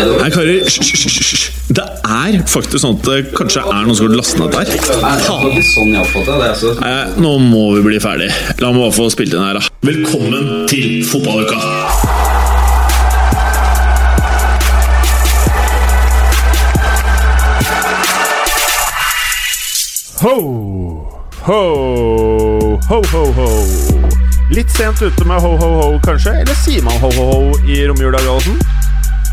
Nei, karer, hysj. Det er faktisk sånn at det kanskje er noen som har lastet ned der. Sånn. Altså. Nei, nå må vi bli ferdig. La meg bare få spilt inn her, da. Velkommen til fotballuka! Ho, ho, ho, ho, ho. Litt sent ute med ho, ho, ho, kanskje? Eller sier man ho, ho, ho i romjula, Gallosen?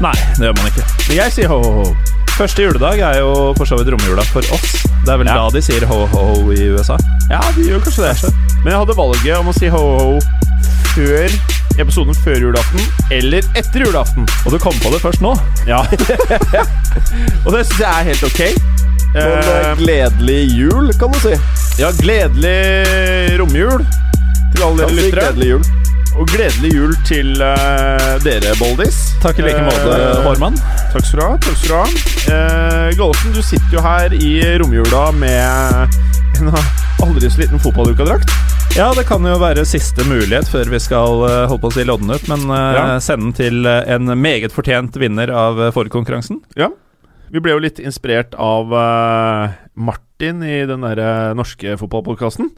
Nei, det gjør man ikke. Men jeg sier ho, ho, ho. Første juledag er jo for så vidt romjula for oss. Det er vel Ja. da de sier ho-ho-ho i USA. Ja, de gjør kanskje det. Men jeg hadde valget om å si ho, ho, ho før episoden før julaften eller etter julaften. Og du kom på det først nå. Ja. Og det syns jeg er helt ok. Men Eh, eh, gledelig jul, kan du si. ja, gledelig romjul til alle dere lyttere. gledelig jul. Og gledelig jul til uh, dere, Boldis. Takk i like måte, Hårmann. Takk skal du ha. takk skal du ha. Uh, Gallosen, du sitter jo her i romjula med en aldri så liten fotballukadrakt. Ja, det kan jo være siste mulighet før vi skal holde på å si lodden ut, men Ja. sende den til en meget fortjent vinner av uh, forkonkurransen. Ja. Vi ble jo litt inspirert av Martin i den derre norske fotballpodkasten.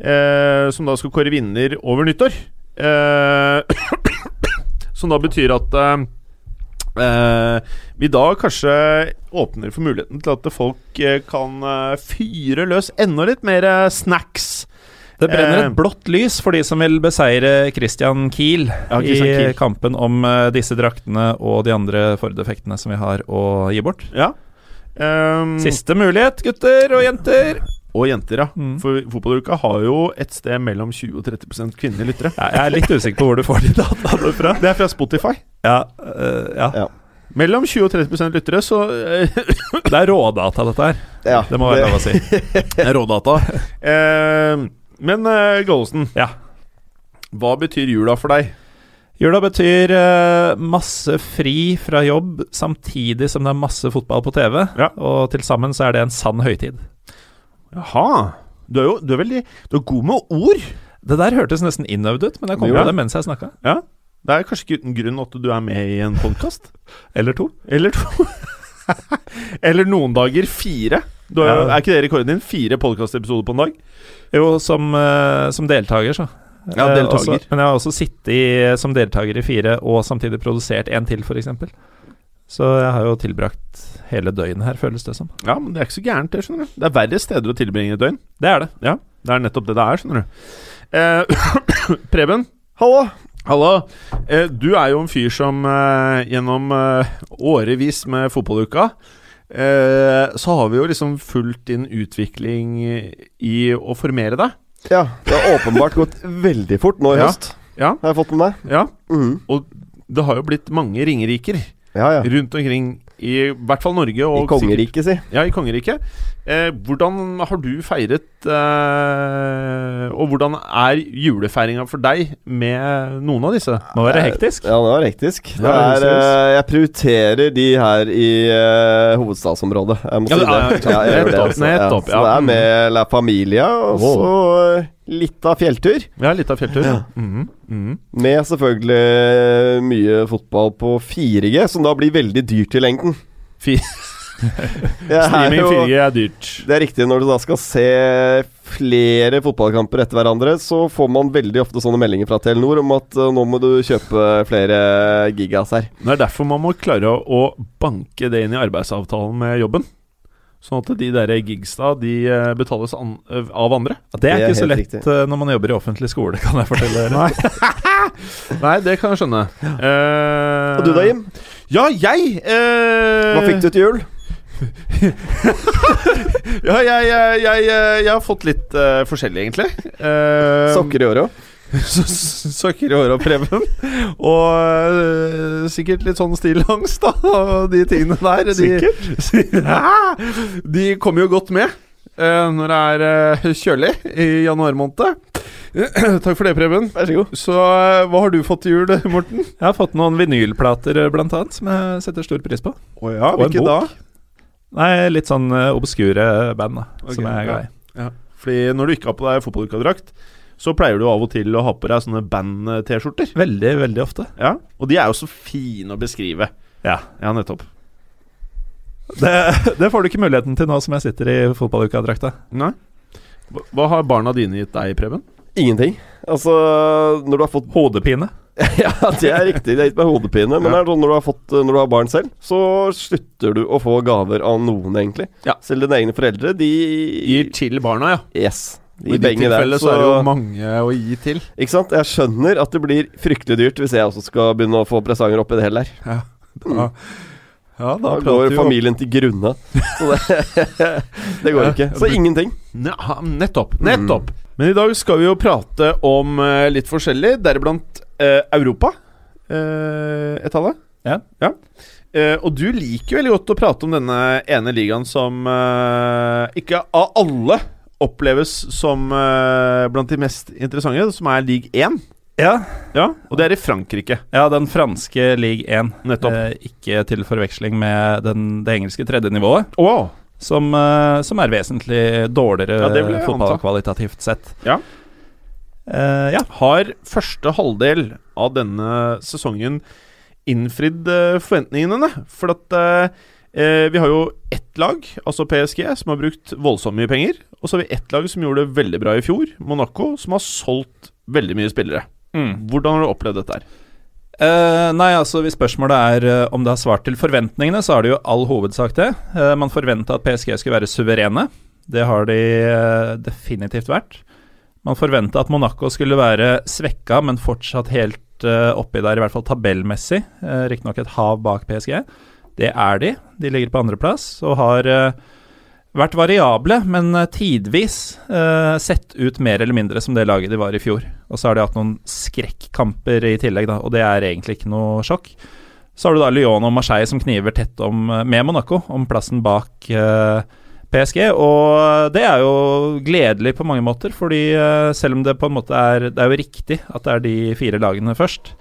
eh, som da skal kåre vinner over nyttår. Eh, som da betyr at eh, eh, vi da kanskje åpner for muligheten til at folk kan fyre løs enda litt mer snacks. Det brenner et blått lys for de som vil beseire Christian Kiel Ja, Christian i Kiel. kampen om disse draktene og de andre Ford-effektene som vi har å gi bort. Ja. Um, Siste mulighet, gutter og jenter. Og jenter, ja. Mm. For fotballuka har jo et sted mellom 20 og 30% kvinnelige lyttere. Ja, jeg er litt usikker på hvor du får de dataene fra. Det er fra Spotify. Ja, øh, ja. Ja. Mellom 20 og 30% lyttere, så eh, Det er rådata, dette her. Ja, Det må være lov å si. Det er rådata. Eh, men uh, Gollesen, Ja. hva betyr jula for deg? Jula betyr masse fri fra jobb samtidig som det er masse fotball på TV. Ja. Og til sammen så er det en sann høytid. Jaha. Du er jo du er veldig Du er god med ord. Det der hørtes nesten innøvd ut, men jeg kom Ja. på det mens jeg snakka. Ja. Det er kanskje ikke uten grunn at du er med i en podkast. Eller to. Eller to. Eller noen dager fire. Du har, Ja. Er ikke det rekorden din? Fire podkastepisoder på en dag? Jo, som, øh, som deltaker, så. Ja, Eh, deltaker. også, men jeg har også sittet i, som deltaker i fire, og samtidig produsert en til, f.eks. Så jeg har jo tilbrakt hele døgnet her, føles det som. Ja, men det er ikke så gærent, det, skjønner du. Det er verre steder å tilbringe et døgn. Det er det. Ja, det er nettopp det det er, skjønner du. Eh, Preben, Hallo! Hallo. Eh, du er jo en fyr som eh, gjennom eh, årevis med fotballuka eh, så har vi jo liksom fulgt din utvikling i å formere deg. Ja, det har åpenbart gått veldig fort nå i Ja. høst. Ja. Har jeg fått med meg. Ja, Mm. og det har jo blitt mange ringeriker Ja, ja. rundt omkring i hvert fall Norge. Og I kongeriket, si. Ja, i kongeriket. Eh, hvordan har du feiret eh, Og hvordan er julefeiringa for deg med noen av disse? Må være hektisk. Ja, det var hektisk. Det er, eh, jeg prioriterer de her i eh, hovedstadsområdet. Jeg må si det det. Ja, det, nettopp, nettopp, Så det er med La Familia, og Wow. så litt av fjelltur. Ja, litt av fjelltur. Ja. Mm -hmm. Med selvfølgelig mye fotball på 4G, som da blir veldig dyrt i lengden. Streaming 4G er dyrt. Det er riktig. Når du da skal se flere fotballkamper etter hverandre, så får man veldig ofte sånne meldinger fra Telenor om at eh, nå må du kjøpe flere gigas her. Det er derfor man må klare å banke det inn i arbeidsavtalen med jobben. Sånn at de der gigsa de eh, betales an, eh, av andre. Det er Det er ikke så lett riktig. eh, når man jobber i offentlig skole, kan jeg fortelle. Nei. Nei, det kan jeg skjønne. Eh, Og du da, Jim? Ja, jeg uh, Hva fikk du til jul? Ja, jeg, jeg, jeg, jeg har fått litt uh, forskjellig, egentlig. Sokker i året òg? så søkker i håret av Preben. Og øh, sikkert litt sånn stillangst, da, og de tingene der. De, de kommer jo godt med øh, når det er øh, kjølig i januar måned. Takk for det, Preben. Vær så god. Så hva har du fått til jul, Morten? Jeg har fått noen vinylplater, eh, blant annet, som jeg setter stor pris på. Å ja, Og en hvilke da? bok. Nei, litt sånn eh, obskure band, da, okay, som jeg er glad i. Ja. Fordi når du ikke har på deg fotballukadrakt, så pleier du av og til å ha på deg sånne band-T-skjorter. Veldig, veldig ofte. Ja, Og de er jo så fine å beskrive. Ja. Ja, nettopp. Det, det får du ikke muligheten til nå som jeg sitter i fotballukadrakta. Nei. Hva- har barna dine gitt deg, Preben? Ingenting. Altså, når du har fått Hodepine. Ja, det er riktig. Det er gitt meg hodepine. Men Ja. det er sånn når du, har fått, når du har barn selv, så slutter du å få gaver av noen, egentlig. Ja. Selv dine egne foreldre, de Gir til barna, ja. Yes. I ditt begge der, tilfelle så er det jo mange å gi til. Ikke sant? Jeg skjønner at det blir fryktelig dyrt hvis jeg også skal begynne å få presanger oppi det hele der. Ja, da, ja, Da går familien til grunne. Så det, det går ikke. Så ingenting. Ja, nettopp. Nettopp. Men i dag skal vi jo prate om eh, litt forskjellig, deriblant eh, Europa. Eh, et av det. Ja. Eh, og du liker veldig godt å prate om denne ene ligaen som eh, ikke av alle oppleves som uh, blant de mest interessante, som er league 1. Ja, Ja, og det er i Frankrike. ja den franske league 1. Nettopp. Eh, ikke til forveksling med den, det engelske tredje nivået, Wow. som, eh, som er vesentlig dårligere Ja, fotballkvalitativt sett. Ja. Eh, ja. Har første halvdel av denne sesongen innfridd eh, forventningene? For at eh, vi har jo ett lag, altså PSG, som har brukt voldsomt mye penger. Og så har vi ett lag som gjorde det veldig bra i fjor, Monaco, som har solgt veldig mye spillere. Hvordan har du opplevd dette her? Uh, nei, altså Hvis spørsmålet er uh, om det har svart til forventningene, så er det jo all hovedsak det. Uh, man forventa at PSG skulle være suverene. Det har de eh, definitivt vært. Man forventa at Monaco skulle være svekka, men fortsatt helt eh, oppi der, i hvert fall tabellmessig. Uh, Riktignok et hav bak PSG. Det er de. De ligger på andreplass og har eh, vært variable, men eh, tidvis eh, sett ut mer eller mindre som det laget de var i fjor. Og så har de hatt noen skrekkamper i tillegg, da, og det er egentlig ikke noe sjokk. Så har du da Lyon og Marseille som kniver tett om, eh, med Monaco om plassen bak eh, PSG, og det er jo gledelig på mange måter, fordi eh, selv om det på en måte er Det er jo riktig at det er de fire lagene først.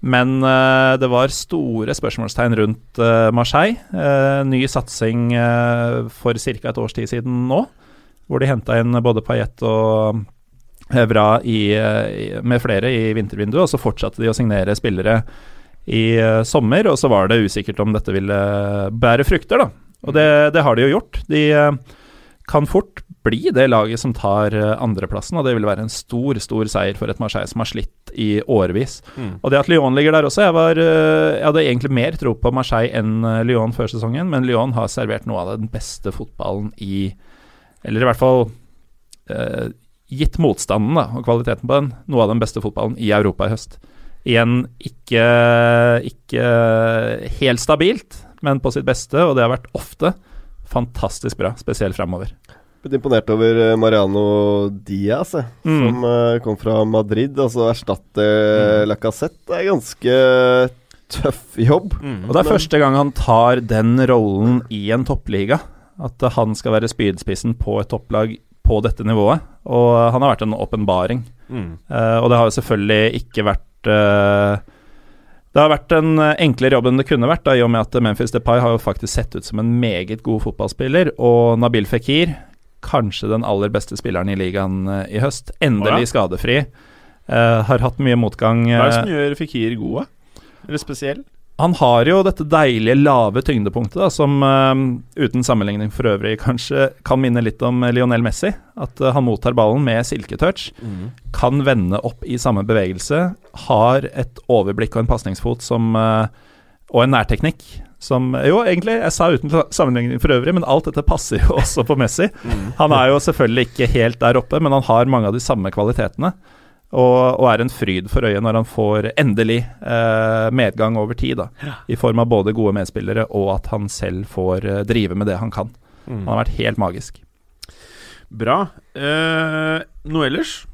Men uh, det var store spørsmålstegn rundt uh, Marseille. Uh, ny satsing for ca. et års tid siden nå, hvor de henta inn både Payet og Evra i, med flere i vintervinduet, og så fortsatte de å signere spillere i sommer, og så var det usikkert om dette ville bære frukter, da. Og det, det har de jo gjort. De eh, kan fort bli det laget som tar eh, andreplassen, og det vil være en stor, stor seier for et Marseille som har slitt i årevis. Og det at Lyon ligger der også Jeg, var, eh, jeg hadde egentlig mer tro på Marseille enn eh, Lyon før sesongen, men Lyon har servert noe av den beste fotballen i Eller i hvert fall eh, gitt motstanden da, og kvaliteten på den, noe av den beste fotballen i Europa i høst. Igjen ikke, ikke helt stabilt, men på sitt beste, og det har vært ofte fantastisk bra, spesielt framover. Blitt imponert over eh, Mariano Diaz, jeg, Mm. som eh, kom fra Madrid. Altså erstatte Mm. Lacassette er ganske tøff jobb. Og det er første gang han tar den rollen i en toppliga. At eh, han skal være spydspissen på et topplag på dette nivået. Og han har vært en åpenbaring. Mm. Eh, og det har jo selvfølgelig ikke vært eh, Det har vært en eh, enklere jobb enn det kunne vært, da, i og med at Memphis Depay har jo faktisk sett ut som en meget god fotballspiller. Og Nabil Fikir, kanskje den aller beste spilleren i ligaen eh, i høst, endelig skadefri. Uh, har hatt mye motgang. Hva er det som gjør Fikir gode? Eller spesiell? Han har jo dette deilige lave tyngdepunktet, da, som uh, uten sammenligning for øvrig kanskje kan minne litt om eh, Lionel Messi. At uh, han mottar ballen med silketouch, kan vende opp i samme bevegelse, har et overblikk og en pasningsfot som uh, Og en nærteknikk som Jo, egentlig, jeg sa uten sammenligning for øvrig, men alt dette passer jo også på Messi. Han er jo selvfølgelig ikke helt der oppe, men han har mange av de samme kvalitetene. Og, og er en fryd for øyet når han får endelig eh, medgang over tid. da I form av både gode medspillere og at han selv får eh, drive med det han kan. Han har vært helt magisk. Bra. Eh, noe ellers?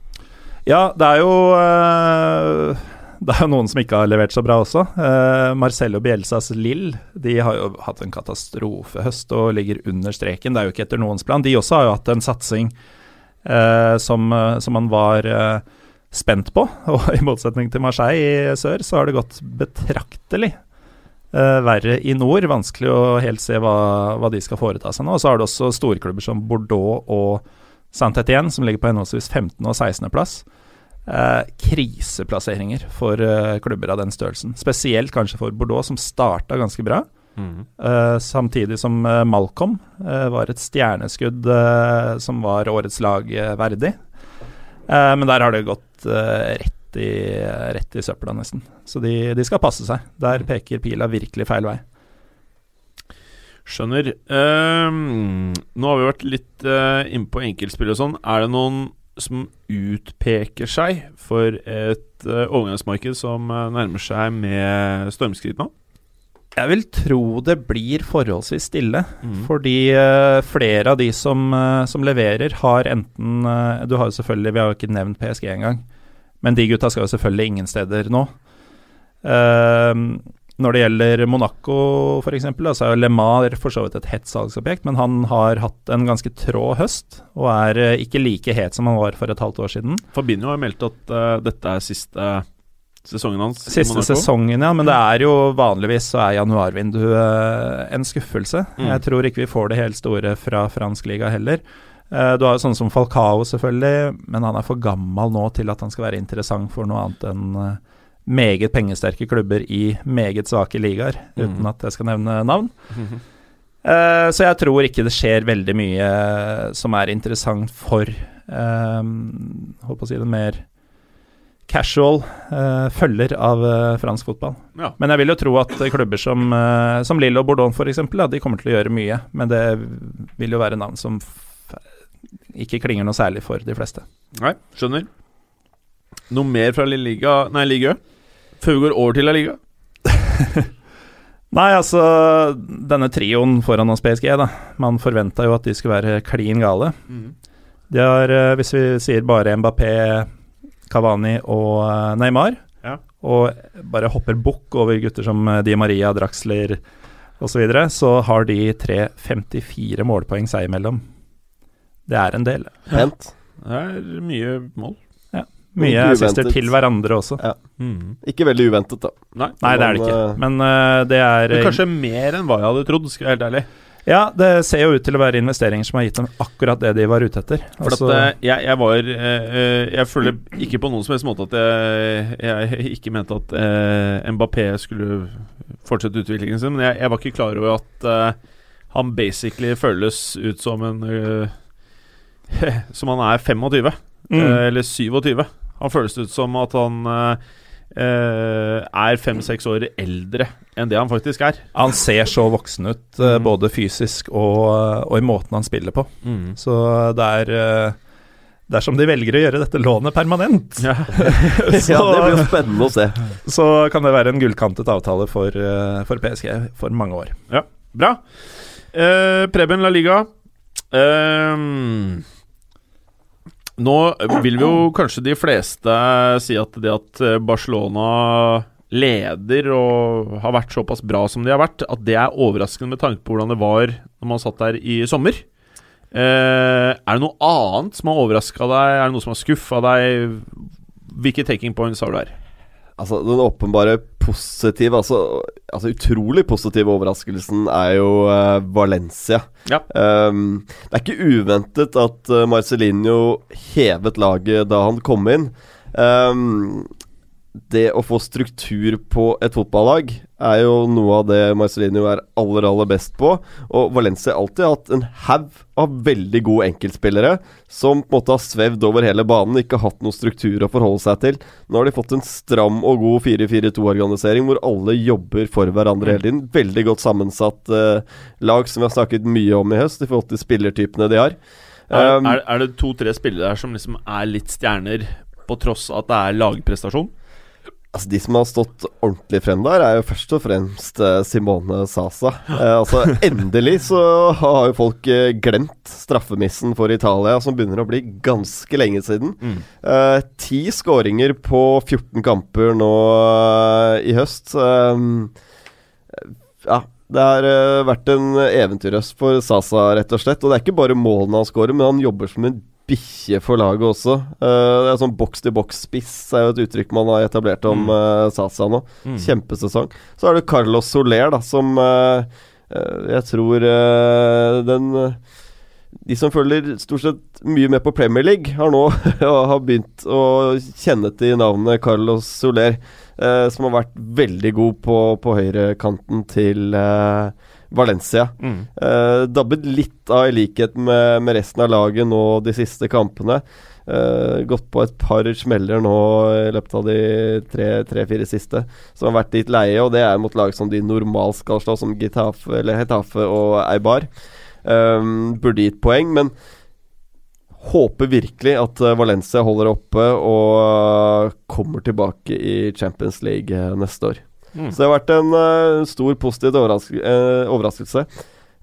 Ja, det er jo eh, Det er jo noen som ikke har levert så bra også. Eh, Marcello Bielsas Lill de har jo hatt en katastrofehøst og ligger under streken. Det er jo ikke etter noens plan. De også har jo hatt en satsing eh, som, som man var spent på. Og i motsetning til Marseille i sør, så har det gått betraktelig uh, verre i nord. Vanskelig å helt se hva, hva de skal foreta seg nå. Og så har du også storklubber som Bordeaux og Saint-Étienne, som ligger på henholdsvis 15. og 16. plass. Uh, kriseplasseringer for uh, klubber av den størrelsen. Spesielt kanskje for Bordeaux, som starta ganske bra. Eh, samtidig som Malcolm var et stjerneskudd som var årets lag verdig. Men der har det gått eh, rett, i, rett i søpla, nesten. Så de, de skal passe seg. Der peker pila virkelig feil vei. Skjønner. Ehm, nå har vi vært litt uh, inne på enkeltspill og sånn. Er det noen som utpeker seg for et uh, overgangsmarked som uh, nærmer seg med stormskritt nå? Jeg vil tro det blir forholdsvis stille, Mm. fordi uh, flere av de som, uh, som leverer, har enten uh, Du har jo selvfølgelig, vi har jo ikke nevnt PSG engang, men de gutta skal jo selvfølgelig ingen steder nå. Eh, når det gjelder Monaco f.eks., så er jo LeMar for så vidt et hett salgsobjekt, men han har hatt en ganske trå høst, og er ikke like het som han var for et halvt år siden. Fabinho har meldt at dette er siste sesongen hans. Siste sesongen, ja. Men det er jo vanligvis så er januarvinduet eh, en skuffelse. Mm. Jeg tror ikke vi får det helt store fra fransk liga heller. Eh, Du har jo sånne som Falcao, selvfølgelig, men han er for gammel nå til at han skal være interessant for noe annet enn eh, meget pengesterke klubber i meget svake ligaer, uten Mhm. at jeg skal nevne navn. Mm -hmm. Så jeg tror ikke det skjer veldig mye som er interessant for um, håper å si det mer casual uh, følger av uh, fransk fotball. Ja. Men jeg vil jo tro at eh, klubber som, uh, som Lille og Bourdon f.eks., de kommer til å gjøre mye. Men det vil jo være navn som ikke klinger noe særlig for de fleste. Nei, skjønner. Noe mer fra Lille Liga Nei, Liga? Før vi går over til La Liga? Nei, altså Denne trioen foran oss PSG, da. Man forventa jo at de skulle være klin gale. De har, hvis vi sier bare Mbappé, Cavani og eh, Neymar, Ja. og bare hopper bukk over gutter som eh, Di Maria, Draxler osv., så, videre, så har de tre 54 målpoeng seg imellom. Det er en del. Pent. Det er mye mål. Mye assister til hverandre også. Ikke veldig uventet, da. Nei. Nei, det er det ikke. Men, Men eh, det er Men kanskje mer enn hva jeg hadde trodd, skal jeg være helt ærlig. Ja, det ser jo ut til å være investeringer som har gitt dem akkurat det de var ute etter. For Altså- at, eh, jeg, jeg var eh, eh, Jeg føler ikke på noen som helst måte at jeg, jeg ikke mente at eh, Mbappé skulle fortsette utviklingen sin, men jeg, jeg var ikke klar over at eh, han basically føles ut som en uh, Som han er 25, Mm. eller 27. Han føles ut som at han eh, eh, er fem-seks år eldre enn det han faktisk er. Han ser så voksen ut, uh, Mm. både fysisk og, og i måten han spiller på. Så det er uh, Dersom de velger å gjøre dette lånet permanent, Ja. så, ja, det blir jo spennende å se. så kan det være en gullkantet avtale for, eh, for PSG for mange år. Bra. Eh, Preben La Liga. Ehm, nå vil jo kanskje de fleste si at det at eh, Barcelona leder og har vært såpass bra som de har vært, at det er overraskende med tanke på hvordan det var når man satt der i sommer. Eh, er det noe annet som har overraska deg? Er det noe som har skuffa deg? Hvilke taking points har du her? Altså, den åpenbare positive, altså, altså utrolig positive overraskelsen er jo uh, Valencia. Ja. Um, det er ikke uventet at uh, hevet laget da han kom inn. Ehm, det å få struktur på et fotballag er jo noe av det Marcelino er aller, aller best på. Og Valencia har alltid hatt en haug av veldig gode enkeltspillere som på en måte har svevd over hele banen, ikke hatt noe struktur å forholde seg til. Nå har de fått en stram og god 4-4-2-organisering hvor alle jobber for hverandre hele tiden. Veldig godt sammensatt eh, lag som vi har snakket mye om i høst i forhold til spillertypene de har. Er, Um, er, er det to-tre spillere her som liksom er litt stjerner, på tross av at det er lagprestasjon? Altså De som har stått ordentlig frem der, er jo først og fremst eh, Simone Sasa. Eh, altså Endelig så har jo folk eh, glemt straffemissen for Italia, som begynner å bli ganske lenge siden. Eh, Ti skåringer på 14 kamper nå eh, i høst. Eh, ja, det har eh, vært en eventyrhøst for Sasa, rett og slett. Og det er ikke bare målene han skårer, men han jobber som en bikkje for laget også. Uh, det er sånn boks-til-boks-spiss er jo et uttrykk man har etablert om eh, Sasa nå. Kjempesesong. Så er det Carlos Soler, da, som uh, jeg tror den de som følger stort sett mye med på Premier League, har nå har begynt å kjenne til navnet Carlos Soler, som har vært veldig god på, på høyrekanten til eh, Valencia. Mm. Eh, dabbet litt av i likhet med, med resten av laget nå de siste kampene. Eh, gått på et par smeller nå i løpet av de tre-fire siste, som har vært litt leie, og det er mot lag som de normalt skal slå, som Getafe, eller Hetafe og Eibar. Eh, burde gitt poeng, men håper virkelig at eh, Valencia holder oppe og eh, kommer tilbake i Champions League eh, neste år. Mm. Så det har vært en uh, stor positiv overrask uh, overraskelse.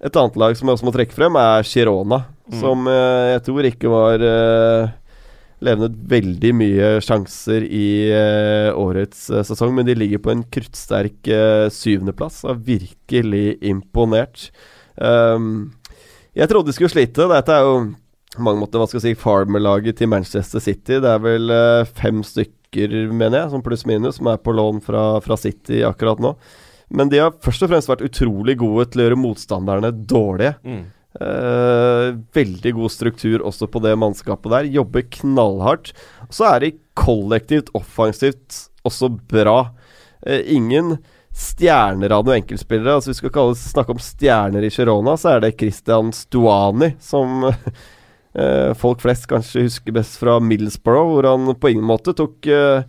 Et annet lag som jeg også må trekke frem, er Girona, Mm. som uh, jeg tror ikke var levnet veldig mye sjanser i eh, årets eh, sesong, men de ligger på en kruttsterk syvendeplass. Har virkelig imponert. Um, jeg trodde de skulle slite. Dette er jo mange måter hva skal jeg si, farmerlaget til Manchester City. Det er vel fem fem stykker, mener jeg, som pluss minus, som er på lån fra, fra City akkurat nå. Men de har først og fremst vært utrolig gode til å gjøre motstanderne dårlige. Mm. Eh, veldig god struktur også på det mannskapet der. Jobber knallhardt. Så er de kollektivt offensivt også bra. Eh, ingen stjerner av noen enkeltspillere. Altså Hvis vi skal kalle, snakke om stjerner i Girona, så er det Christian Stuani, som folk flest kanskje husker best fra Middlesbrough, hvor han på ingen måte tok eh,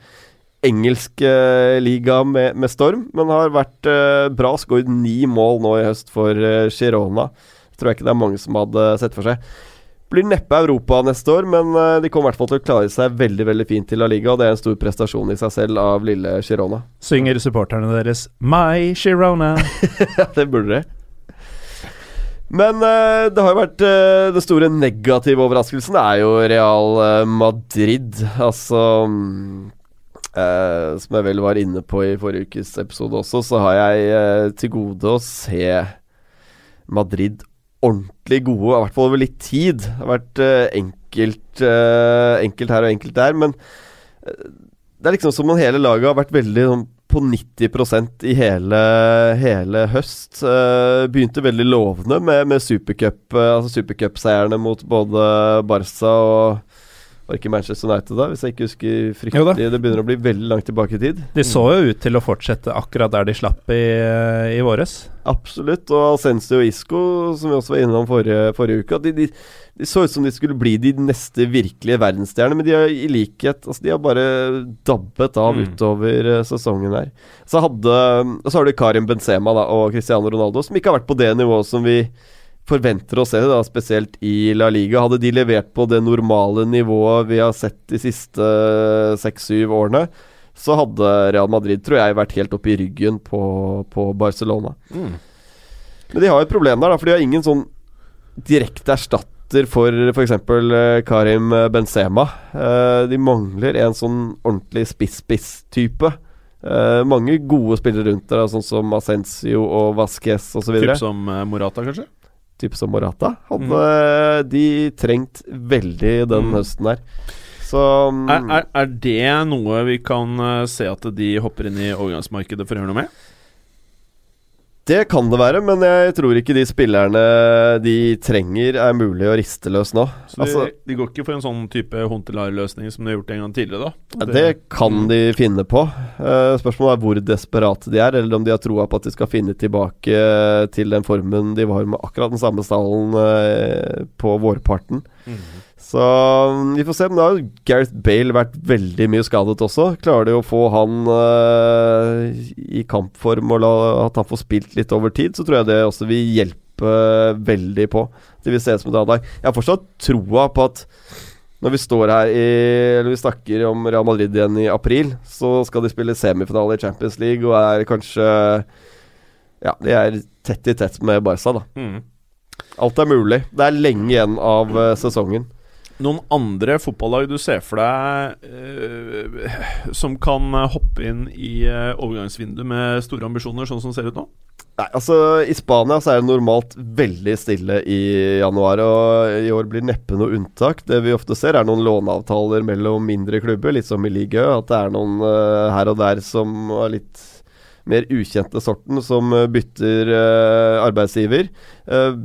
engelsk eh, liga med, med storm, men har vært eh, bra. Skåret ni mål nå i høst for eh, Girona. Tror jeg ikke det er mange som hadde sett for seg. Blir neppe Europa neste år, men eh, de kommer i hvert fall til å klare seg veldig veldig fint til La Liga, og det er en stor prestasjon i seg selv av lille Girona. Synger supporterne deres 'My Girona'? Det burde de. Men eh, det har jo vært eh, Den store negative overraskelsen er jo Real eh, Madrid. Altså mm, eh, Som jeg vel var inne på i forrige ukes episode også, så har jeg eh, til gode å se Madrid ordentlig gode, i hvert fall over litt tid. Det har vært eh, enkelt, enkelt her og enkelt der, men det er liksom som om hele laget har vært veldig sånn på 90% i hele, hele høst. Uh, begynte veldig lovende med, med supercup, eh, altså supercupseierne mot både Barca og var ikke Manchester United da, hvis jeg ikke husker fryktelig. Det begynner å bli veldig langt tilbake i tid. De så jo ut til å fortsette akkurat der de slapp i, i våres. Absolutt. Og Alcensio og Isco, som vi også var innom forrige, forrige uke, de, de, de så ut som de skulle bli de neste virkelige verdensstjernene, men de har i likhet Altså, de har bare dabbet av Mm. utover eh, sesongen her. Så hadde så har du Karim Benzema da, og Cristiano Ronaldo, som ikke har vært på det nivået som vi forventer å se da, spesielt i La Liga. Hadde de levert på det normale nivået vi har sett de siste seks-syv årene, så hadde Real Madrid, tror jeg, vært helt oppe i ryggen på, på Barcelona. Mm. Men de har et problem der, da, for de har ingen sånn direkte erstatter for f.eks. Karim Benzema. Eh, de mangler en sånn ordentlig spiss-spiss-type. Eh, mange gode spillere rundt der, sånn som Ascencio og Vasques osv. Typ som eh, Morata, kanskje? Type som Morata. Hadde mm. de trengt veldig den Mm. høsten her. Så mm, Er, er, er det noe vi kan eh, se at de hopper inn i overgangsmarkedet for å gjøre noe med? Det kan det være, men jeg tror ikke de spillerne de trenger, er mulig å riste løs nå. Så de, Altså- de går ikke for en sånn type Hontelar-løsning som de har gjort en gang tidligere, da? Det, det kan de finne på. Uh, spørsmålet er hvor desperate de er, eller om de har troa på at de skal finne tilbake til den formen de var med akkurat den samme stallen uh, på vårparten. Mhm. Så mm, vi får se. Men da har Gareth Bale vært veldig mye skadet også. Klarer de å få han uh, i kampform og la, at han får spilt litt over tid, så tror jeg det også vil hjelpe veldig på. Det vil se ut som et annet lag. Jeg har fortsatt troa på at når vi står her i Eller vi snakker om Real Madrid igjen i april, så skal de spille semifinale i Champions League og er kanskje Ja, de er tett i tett med Barca, da. Mm. Alt er mulig. Det er lenge igjen av eh, sesongen. Noen andre fotballag du ser for deg eh, som kan hoppe inn i eh, overgangsvinduet med store ambisjoner, sånn som det ser ut nå? Nei, altså I Spania så er det normalt veldig stille i januar, og i år blir neppe noe unntak. Det vi ofte ser, er noen låneavtaler mellom mindre klubber, litt som i Ligø, At det er noen uh, her og der som er litt mer ukjente sorten, som eh, bytter uh, arbeidsgiver. Eh,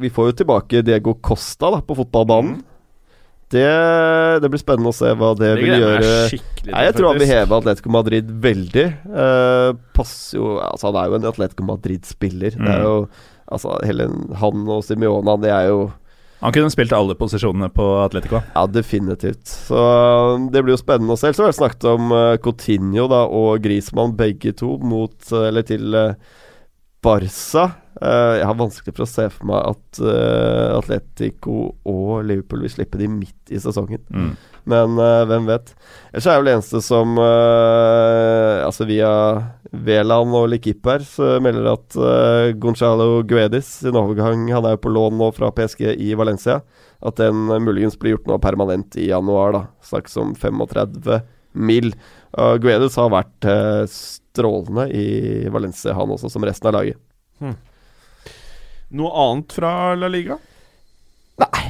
vi får jo tilbake Diego Costa da, på fotballbanen. Det, det blir spennende å se hva det vil jeg meg gjøre. Nei, jeg tror han vil heve Atletico Madrid veldig. Uh, passer jo Altså, han er jo en Atletico Madrid-spiller. Det er Mm. jo Altså, hele han og Simiona, det er jo Han kunne spilt alle posisjonene på Atletico. Ja, definitivt. Så det blir jo spennende å se. Så har jeg snakket om uh, Coutinho da, og Griezmann, begge to, mot eh, Eller til uh, Barca. Eh, jeg har vanskelig for å se for meg at eh, Atletico og Liverpool vil slippe de midt i sesongen. Mm. Men eh, hvem vet. Ellers er jeg vel det eneste som Altså via Veland og Likip her, så melder at uh, Gonzalo Guedis sin overgang Han er jo på lån nå fra PSG i Valencia. At den muligens blir gjort nå permanent i januar, da. Snakkes om 35 mil. Uh, Guedis har vært strålende i Valencia, han også, som resten av laget. Noe annet fra La Liga? Nei.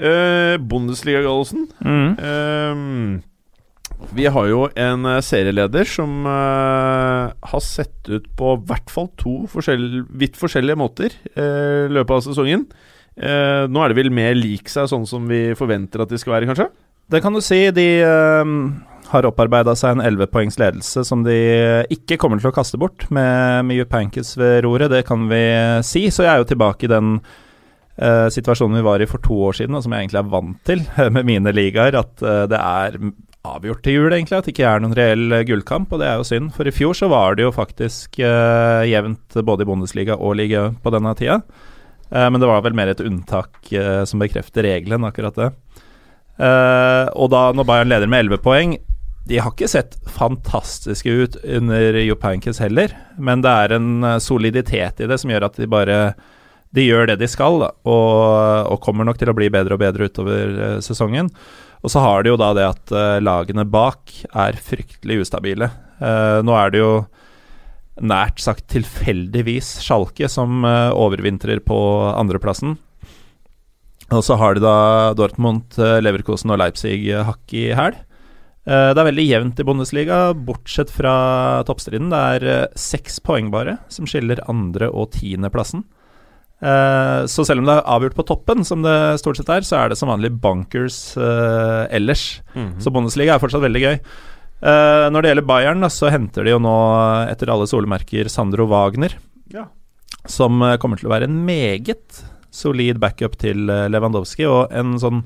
Eh, Bundesliga, Gallosen. Mm. Eh, vi har jo en eh, serieleder som eh, har sett ut på i hvert fall to forskjell, vidt forskjellige måter eh, i løpet av sesongen. Eh, nå er det vel mer lik seg, sånn som vi forventer at de skal være, kanskje? Det kan du si. De ehm, har opparbeida seg en 11 poengs ledelse som de ikke kommer til å kaste bort med, med Jupp ved roret, det kan vi si. Så jeg er jo tilbake i den uh, situasjonen vi var i for to år siden, og som jeg egentlig er vant til med mine ligaer, at uh, det er avgjort til jul, egentlig. At det ikke er noen reell gullkamp, og det er jo synd. For i fjor så var det jo faktisk uh, jevnt både i Bundesliga og Liga på denne tida. Men det var vel mer et unntak som bekrefter regelen, akkurat det. Uh, og da når Bayern leder med 11 poeng De har ikke sett fantastiske ut under Jupp Heynckes heller, men det er en eh, soliditet i det som gjør at de bare De gjør det de skal, og, og kommer nok til å bli bedre og bedre utover eh, sesongen. Og så har de jo da det at eh, lagene bak er fryktelig ustabile. Nå er det jo nært sagt tilfeldigvis Sjalke som overvintrer på andreplassen. Og så har de da Dortmund, Leverkosen og Leipzig hakk i hæl. Eh, Det er veldig jevnt i Bundesliga, bortsett fra toppstriden. Det er eh, seks poeng bare som skiller andre- og tiendeplassen. Eh, Så selv om det er avgjort på toppen, som det stort sett er, så er det som vanlig bunkers ellers. Så Bundesliga er fortsatt veldig gøy. Når det gjelder Bayern, så henter de jo nå, etter alle solemerker, Sandro Wagner. Ja. Som kommer til å være en meget solid backup til Lewandowski, og en sånn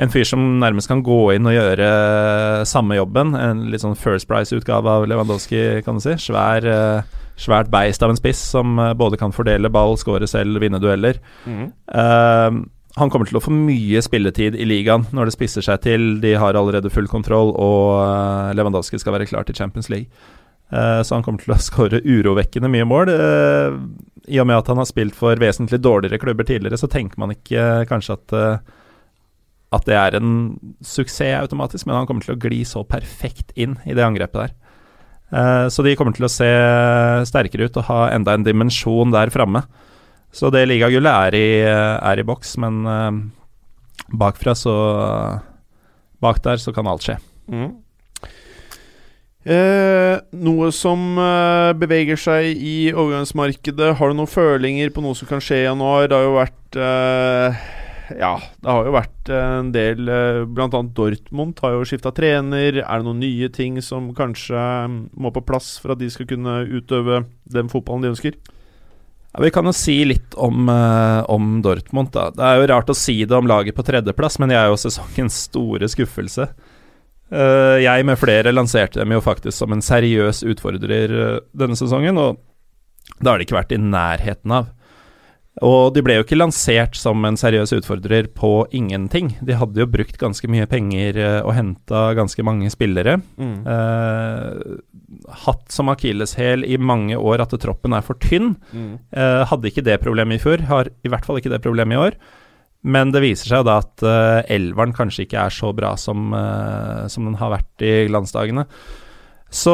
en fyr som nærmest kan gå inn og gjøre eh, samme jobben. En litt sånn First Price-utgave av Lewandowski, kan du si. Svær, eh, svært beist av en spiss som eh, både kan fordele ball, skåre selv, vinne dueller. Eh, han kommer til å få mye spilletid i ligaen når det spisser seg til. De har allerede full kontroll, og Lewandowski skal være klar til Champions League. Så han kommer til å skåre urovekkende mye mål. I og med at han har spilt for vesentlig dårligere klubber tidligere, så tenker man ikke kanskje at at det er en suksess automatisk, men han kommer til å gli så perfekt inn i det angrepet der. Eh, så de kommer til å se sterkere ut og ha enda en dimensjon der framme. Så det ligagullet er i, er i boks, men eh, bakfra så Bak der så kan alt skje. Mm. Eh, noe som eh, beveger seg i overgangsmarkedet. Har du noen følinger på noe som kan skje i januar? Det har jo vært eh, Ja, det har jo vært eh, en del eh, Blant annet Dortmund har jo skifta trener. Er det noen nye ting som kanskje eh, må på plass for at de skal kunne utøve den fotballen de ønsker? Ja, vi kan jo si litt om, om Dortmund. da. Det er jo rart å si det om laget på tredjeplass, men de er jo sesongens store skuffelse. Jeg med flere lanserte dem jo faktisk som en seriøs utfordrer denne sesongen, og det har de ikke vært i nærheten av. Og de ble jo ikke lansert som en seriøs utfordrer på ingenting. De hadde jo brukt ganske mye penger eh, og henta ganske mange spillere. Mm. Eh, hatt som akilleshæl i mange år at troppen er for tynn. Mm. Eh, hadde ikke det problemet i fjor, har i hvert fall ikke det problemet i år. Men det viser seg da at eh, elveren kanskje ikke er så bra som, eh, som den har vært i glansdagene. Så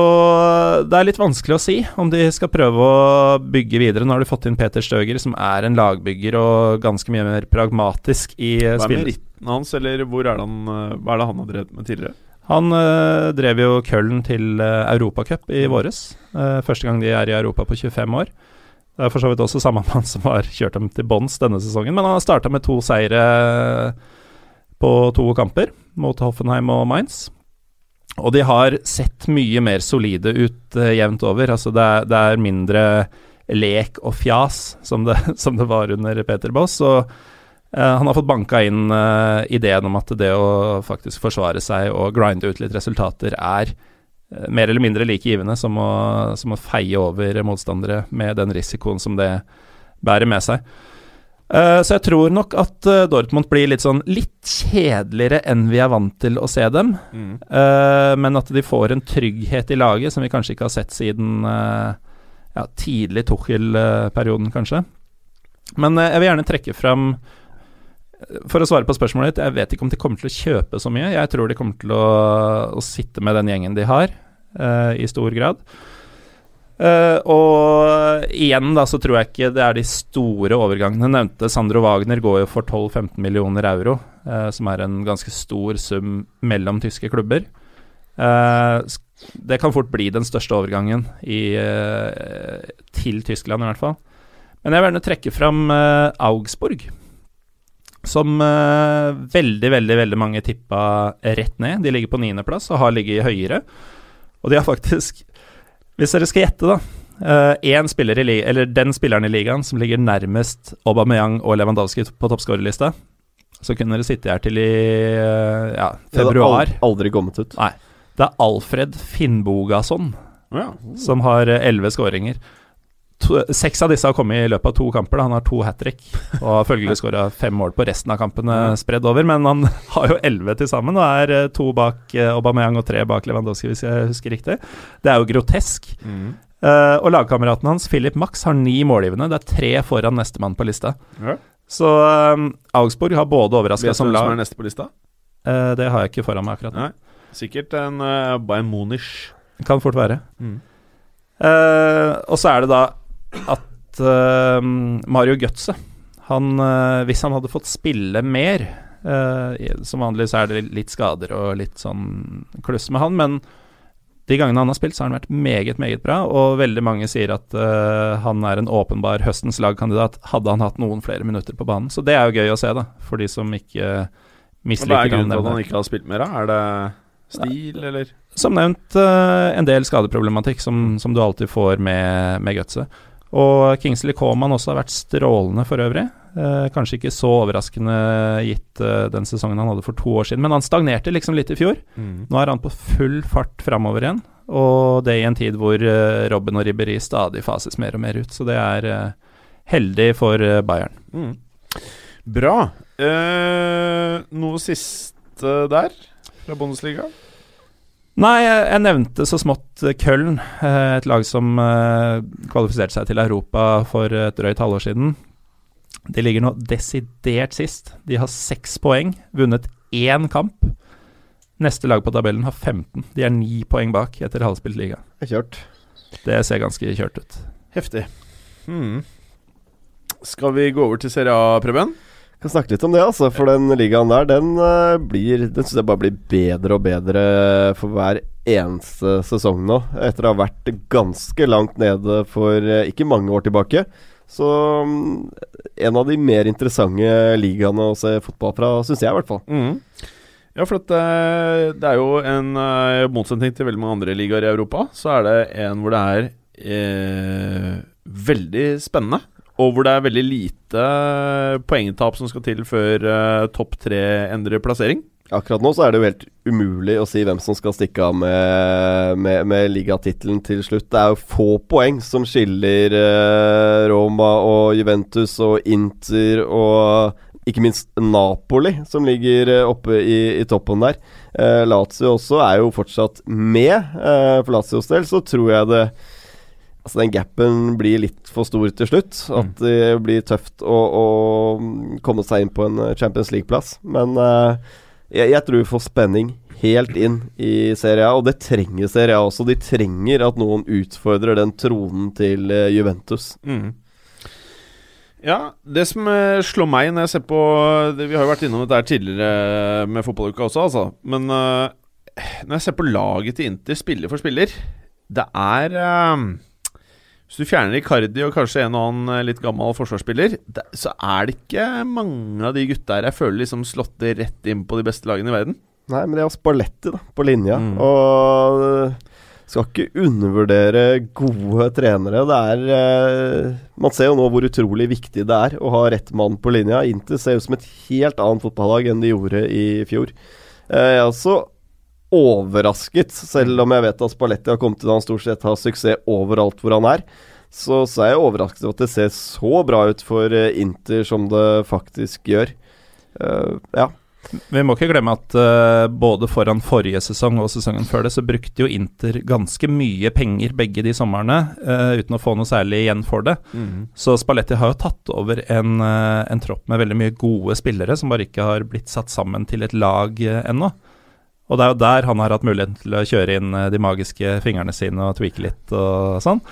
det er litt vanskelig å si om de skal prøve å bygge videre. Nå har du fått inn Peter Støger, som er en lagbygger og ganske mye mer pragmatisk i Hva er spillet. meritten hans, eller hvor er det han, eh, hva er det han har drevet med tidligere? Han øh, drev jo Köln til øh, Europacup i våres. Øh, første gang de er i Europa på 25 år. Det er for så vidt også samme mann som har kjørt dem til bånns denne sesongen, men han har starta med to seire på to kamper, mot Hoffenheim og Mainz. Og de har sett mye mer solide ut uh, jevnt over. Altså det er, det er mindre lek og fjas som det, som det var under Peter Boss. Og uh, han har fått banka inn uh, ideen om at det å faktisk forsvare seg og grinde ut litt resultater er mer eller mindre like givende som å, som å feie over motstandere med den risikoen som det bærer med seg. Eh, så jeg tror nok at eh, Dortmund blir litt sånn litt kjedeligere enn vi er vant til å se dem. Mm. Uh, men at de får en trygghet i laget som vi kanskje ikke har sett siden ja, tidlig Tuchel-perioden, kanskje. Men jeg vil gjerne trekke fram For å svare på spørsmålet ditt, jeg vet ikke om de kommer til å kjøpe så mye. Jeg tror de kommer til å, å sitte med den gjengen de har, i stor grad. Eh, og igjen da så tror jeg ikke det er de store overgangene. Jeg nevnte Sandro Wagner går jo for 12-15 millioner euro, uh, som er en ganske stor sum mellom tyske klubber. Uh, det kan fort bli den største overgangen i, til Tyskland, i hvert fall. Men jeg vil gjerne trekke fram Augsburg, som veldig, veldig veldig mange tippa rett ned. De ligger på niendeplass og har ligget høyere. Og de har faktisk Hvis dere skal gjette, da én spiller i eller Den spilleren i ligaen som ligger nærmest Aubameyang og Lewandowski på toppskårerlista, så kunne dere sitte her til i uh, ja, Det hadde aldri kommet ut. Nei. Det er Alfred Finnbogason Ja. som har eh, elleve skåringer. To, seks av disse har kommet i løpet av to kamper. Da. Han har to hat trick og har følgelig skåra fem mål på resten av kampene spredd over. Men han har jo elleve til sammen og er eh, to bak eh, Aubameyang og tre bak Lewandowski, hvis jeg husker riktig. Det er jo grotesk. Mm. Uh, og lagkameraten hans, Philip Max, har ni målgivende. Det er tre foran nestemann på lista. Ja. Så eh, Augsburg har både overraska Vet du som hvem som lag er neste på lista? Uh, Det har jeg ikke foran meg akkurat nå. Sikkert en uh, Bayern Munich. Kan fort være. Mm. Uh, og så er det da at uh, Mario Götze han, eh, Hvis han hadde fått spille mer eh, Som vanlig så er det litt skader og litt sånn kluss med han, men de gangene han har spilt, så har han vært meget, meget bra. Og veldig mange sier at uh, han er en åpenbar høstens lagkandidat, hadde han hatt noen flere minutter på banen. Så det er jo gøy å se, da, for de som ikke Hva er misliker grunnen til at han. ikke har spilt mer? da? Er det stil, eller? Som nevnt, uh, en del skadeproblematikk som, som du alltid får med, med gutset. Og Kingsley Coman også har vært strålende for øvrig. Eh, kanskje ikke så overraskende gitt eh, den sesongen han hadde for to år siden, men han stagnerte liksom litt i fjor. Nå er han på full fart framover igjen, og det i en tid hvor eh, Robben og Ribberi stadig fases mer og mer ut. Så det er eh, heldig for eh, Bayern. Mm. Bra. Eh, noe siste der fra Bundesliga? Nei, jeg, nevnte så smått eh, Köln, eh, et lag som eh, kvalifiserte seg til Europa for et drøyt halvår siden. De ligger nå desidert sist. De har seks poeng, vunnet én kamp. Neste lag på tabellen har 15. De er ni poeng bak etter halvspilt liga. Det er Kjørt. Det ser ganske kjørt ut. Heftig. Hmm. Skal vi gå over til Serie A, Preben? Kan snakke litt om det, altså. For den ligaen der, den uh, blir Den syns jeg bare blir bedre og bedre for hver eneste sesong nå. Etter å ha vært ganske langt nede for eh, ikke mange år tilbake. Så mm, en av de mer interessante ligaene å se fotball fra, syns jeg i hvert fall. Ja, for at, eh, det er jo en motsetning til veldig mange andre ligaer i Europa. Så er det en hvor det er eh, veldig spennende. Og hvor det er veldig lite poengtap som skal til før uh, topp tre endrer plassering. Akkurat nå så er det jo helt umulig å si hvem som skal stikke av med, med, med ligatittelen til slutt. Det er jo få poeng som skiller uh, Roma og Juventus og Inter og ikke minst Napoli, som ligger eh, oppe i, i toppen der. Uh, Lazio også er jo fortsatt med. Uh, for Lazios del så tror jeg det Altså Den gapen blir litt for stor til slutt. At det blir tøft å, å komme seg inn på en eh, Champions League-plass. Men uh, jeg, jeg tror vi får spenning helt inn i Serie A, og det trenger Serie A også. De trenger at noen utfordrer den tronen til eh, Juventus. Mm. Ja, det som slår meg når jeg ser på Vi har jo vært innom dette tidligere med fotballuka også, altså. Men når jeg ser på laget til Inter spiller for spiller Det er Hvis du fjerner Icardi og kanskje en og annen eh, litt gammel forsvarsspiller, så er det ikke mange av de gutta her jeg føler liksom slått rett inn på de beste lagene i verden. Nei, men det er også ballettet da, på linja. Mm. Og eh, skal ikke undervurdere gode trenere. Det er eh, Man ser jo nå hvor utrolig viktig det er å ha rett mann på linja. Inter ser ut som et helt annet fotballag enn de gjorde i fjor. Eh, jeg også overrasket, selv om jeg vet at Spalletti har kommet til da han stort sett har suksess overalt hvor han er. Så, så er jeg overrasket over at det ser så bra ut for eh, Inter som det faktisk gjør. Uh, ja. Vi må ikke glemme at uh, både foran forrige sesong og sesongen før det, så brukte jo Inter ganske mye penger begge de somrene, uh, uten å få noe særlig igjen for det. Så Spalletti har jo tatt over en, en tropp med veldig mye gode spillere, som bare ikke har blitt satt sammen til et lag ennå. Og det er jo der han har hatt muligheten til å kjøre inn eh, de magiske fingrene sine og tweake litt og sånn.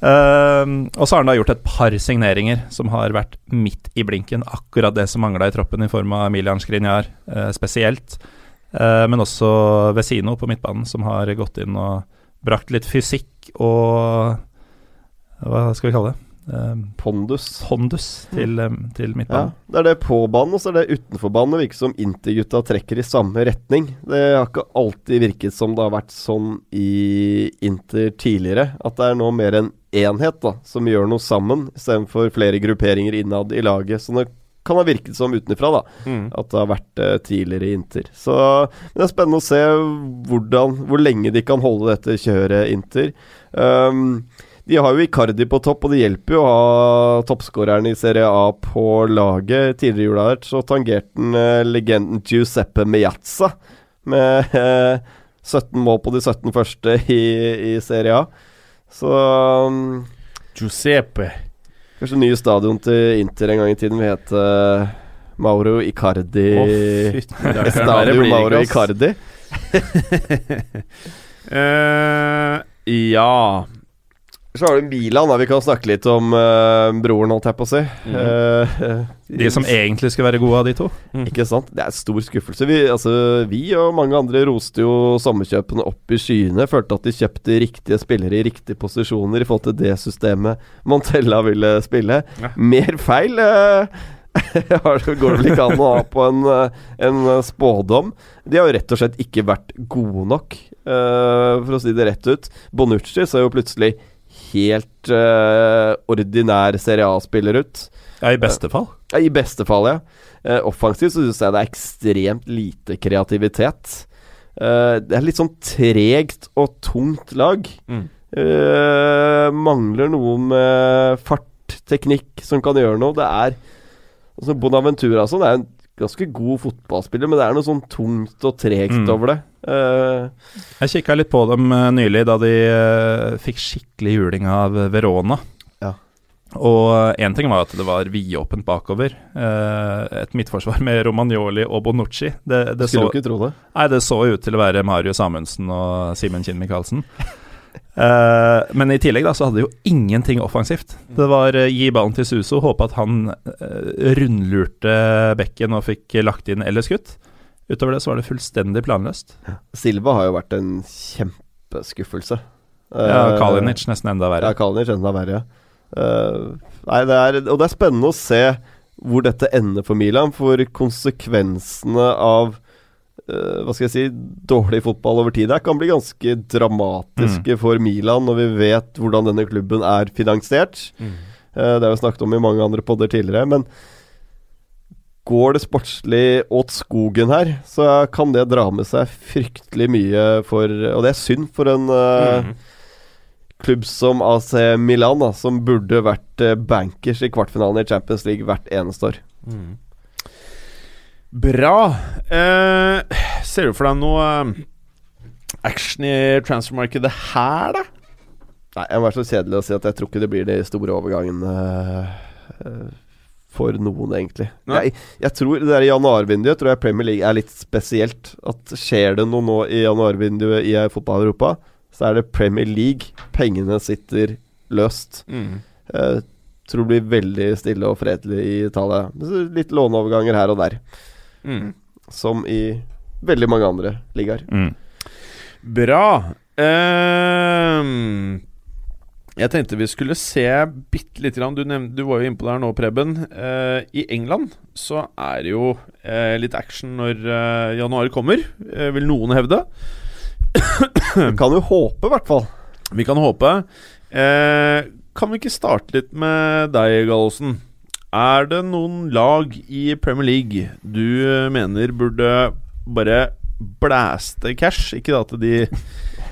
Uh, og så har han da gjort et par signeringer som har vært midt i blinken. Akkurat det som mangla i troppen, i form av Emilian Skriniar uh, spesielt. Uh, men også Vesino på midtbanen, som har gått inn og brakt litt fysikk og Hva skal vi kalle det? Ehm, Pondus. Pondus til, eh, til Ja, midtbanen. det er det på banen, og så er det utenfor banen. Det virker som Inter-gutta trekker i samme retning. Det har ikke alltid virket som det har vært sånn i Inter tidligere. At det er nå mer en enhet da, som gjør noe sammen, istedenfor flere grupperinger innad i laget. Så det kan ha virket som utenfra, da. Mm. At det har vært eh, tidligere i Inter. Så det er spennende å se hvordan, hvor lenge de kan holde dette kjøret Inter. Um, de har jo Icardi på topp, og det hjelper jo å ha toppskåreren i Serie A på laget. Tidligere i jula her så tangerte han eh, legenden Giuseppe Meazza med eh, 17 mål på de 17 første i, i Serie A. Så um, Giuseppe. kanskje nye stadion til Inter en gang i tiden vil hete eh, Mauro Icardi rakkeren, verre Stadio Mauro. Icardi. uh, ja Så har du Milan, da. Vi kan snakke litt om uh, broren, holdt jeg på å si. Mm. Eh, De som egentlig skulle være gode av de to. Ikke sant? Det er stor skuffelse. Vi, altså, vi og mange andre roste jo sommerkjøpene opp i skyene. Følte at de kjøpte riktige spillere i riktige posisjoner i forhold til det systemet Montella ville spille. Ja. Mer feil uh, går det vel ikke an å ha på en, en spådom. De har jo rett og slett ikke vært gode nok, uh, for å si det rett ut. Bonucci ser jo plutselig helt uh, ordinær Serie A-spiller ut. Ja, i beste fall. Ja, I beste fall, ja. Eh, offensivt så syns jeg det er ekstremt lite kreativitet. Eh, det er litt sånn tregt og tungt lag. Mm. Eh, mangler noe med fart, teknikk, som kan gjøre noe. Det er altså Bonaventura sånn er en ganske god fotballspiller, men det er noe sånn tungt og tregt Mm. over det. Eh, Jeg kikka litt på dem eh, nylig, da de eh, fikk skikkelig juling av Verona. Ja. Og én ting var at det var vidåpent bakover. Eh, et midtforsvar med Romagnoli og Bonucci. Det, det, skulle så, ikke tro det. nei, det så ut til å være Mario Samundsen og Simen Kinn Michaelsen. Uh, men i tillegg da så hadde de jo ingenting offensivt. Det var uh, gi ballen til Suso, håpe at han uh, rundlurte bekken og fikk lagt inn eller skutt. Utover det så var det fullstendig planløst. Silva har jo vært en kjempeskuffelse. Ja, Eh, Kalinic nesten enda verre. Ja, Kalinic enda verre. Eh, nei, det er, og det er spennende å se hvor dette ender for Milan, for konsekvensene av eh, hva skal jeg si dårlig fotball over tid her kan bli ganske dramatiske for Milan når vi vet hvordan denne klubben er finansiert. Mm. Det har vi snakket om i mange andre podder tidligere, men går det sportslig åt skogen her, så kan det dra med seg fryktelig mye for Og det er synd for en eh, klubb som AC Milan, da, som burde vært eh, bankers i kvartfinalen i Champions League hvert eneste år. Bra. Uh, ser du for deg noe action i transfermarkedet her, da? Nei, Jeg må være så kjedelig å si at jeg tror ikke det blir de store overgangene eh, for noen, egentlig. Jeg, jeg tror det der januarvinduet tror jeg Premier League er litt spesielt. At Skjer det noe nå i januarvinduet i fotball Europa, så er det Premier League. Pengene sitter løst. Jeg tror det blir veldig stille og fredelig i Italia. Litt låneoverganger her og der, Mm. som i veldig mange andre ligaer. Mm. Bra. Ehm, jeg tenkte vi skulle se bitte lite grann du, du var jo innpå her nå, Preben. Eh, I England så er det jo eh, litt action når eh, januar kommer, eh, vil noen hevde. vi kan jo håpe, i hvert fall. Vi kan håpe. Eh, kan vi ikke starte litt med deg, Gallosen? Er det noen lag i Premier League du mener burde bare blæste cash? Ikke da at de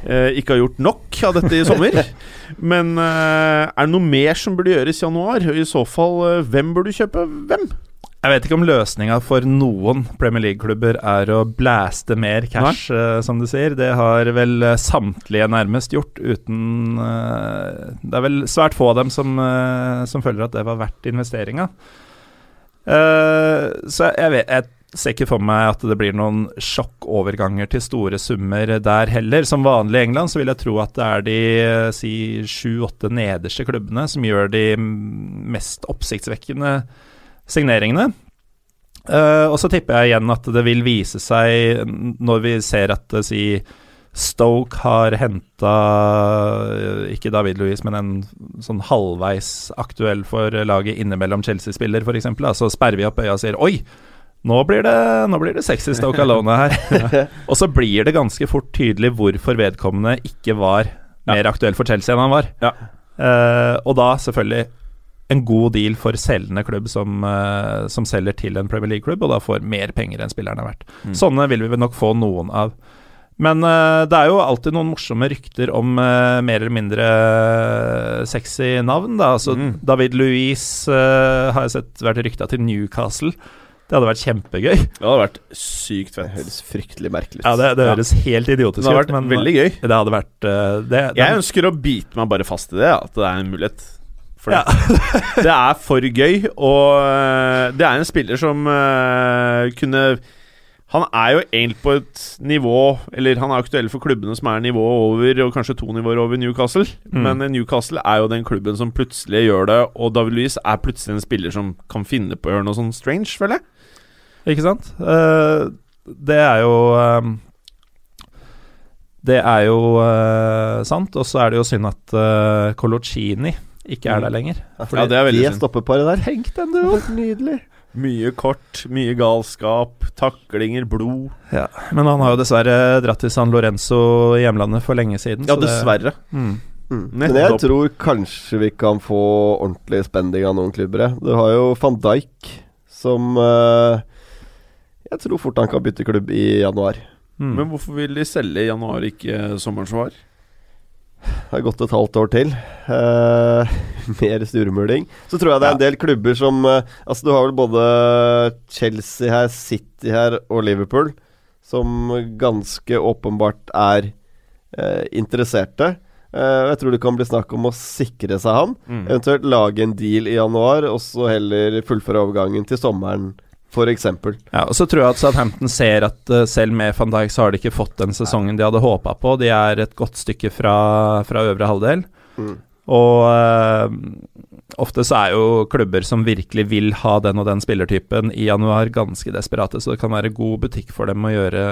ikke har gjort nok av dette i sommer, men eh, er det noe mer som burde gjøres i januar? I så fall, eh, hvem burde kjøpe hvem? Jeg vet ikke om løsninga for noen Premier League-klubber er å blæste mer cash, uh, som du sier. Det har vel eh, samtlige nærmest gjort, uten uh, Det er vel svært få av dem som, uh, som føler at det var verdt investeringa. Eh, så jeg, vet, jeg ser ikke for meg at det blir noen sjokkoverganger til store summer der heller. Som vanlig i England så vil jeg tro at det er de eh, si sju-åtte nederste klubbene som gjør de mest oppsiktsvekkende signeringene. Uh, og så tipper jeg igjen at det vil vise seg når vi ser at uh, si Stoke har henta ikke David Louis, men en sånn halvveis aktuell for laget innimellom Chelsea-spiller, f.eks. Så sperrer vi opp øya og sier Oi! Nå blir det, nå blir det sexy Stoke Alone her. og så blir det ganske fort tydelig hvorfor vedkommende ikke var mer aktuell for Chelsea enn han var. Ja. Uh, og da selvfølgelig en god deal for selgende klubb som, uh, som selger til en Premier League-klubb, og da får mer penger enn spilleren er verdt. Sånne vil vi nok få noen av. Men uh, det er jo alltid noen morsomme rykter om mer eller mindre sexy navn. Da. Altså, Mm. David Louise har jeg sett vært rykta til Newcastle. Det hadde vært kjempegøy. Det hadde vært sykt fett. Det høres fryktelig merkelig ut. Ja, Det, det Ja. høres helt idiotisk Det hadde vært men veldig gøy. Det hadde vært eh, det, Jeg den- ønsker å bite meg bare fast i det, at det er en mulighet. For Ja. det. det er for gøy, og øh, det er en spiller som uh, kunne Han er jo egentlig på et nivå Eller han er aktuell for klubbene som er nivået over, og kanskje to nivåer over Newcastle. Mm. Men Newcastle er jo den klubben som plutselig gjør det, og David Louis er plutselig en spiller som kan finne på å gjøre noe sånn strange, føler jeg. Ikke sant? Uh, det er jo um, Det er jo uh, sant, og så er det jo synd at uh, Colocini ikke er der lenger. Ja, det er veldig synd. stoppeparet der. Tenk den, du! Helt nydelig. Mye kort, mye galskap, taklinger, blod. Ja, men han har jo dessverre dratt til San Lorenzo i hjemlandet for lenge siden. Ja, så det- dessverre. Mm. Mm. Men jeg tror kanskje vi kan få ordentlig spending av noen klubber. Du har jo van Dijk, som eh, Jeg tror fort han kan bytte klubb i januar. Mm. Men hvorfor vil de selge i januar, ikke sommeren som var? Det har gått et halvt år til. Eh, mer surmuling. Så tror jeg det er en del klubber som eh, Altså, du har vel både Chelsea her, City her og Liverpool, som ganske åpenbart er eh, interesserte. Uh, jeg tror det kan bli snakk om å sikre seg han. Mm. Eventuelt lage en deal i januar, og så heller fullføre overgangen til sommeren, f.eks. Ja, og så tror jeg at Southampton ser at uh, selv med van Dijk så har de ikke fått den sesongen de hadde håpa på. De er et godt stykke fra, fra øvre halvdel. Mm. Og uh, ofte så er jo klubber som virkelig vil ha den og den spillertypen i januar, ganske desperate, så det kan være god butikk for dem å gjøre,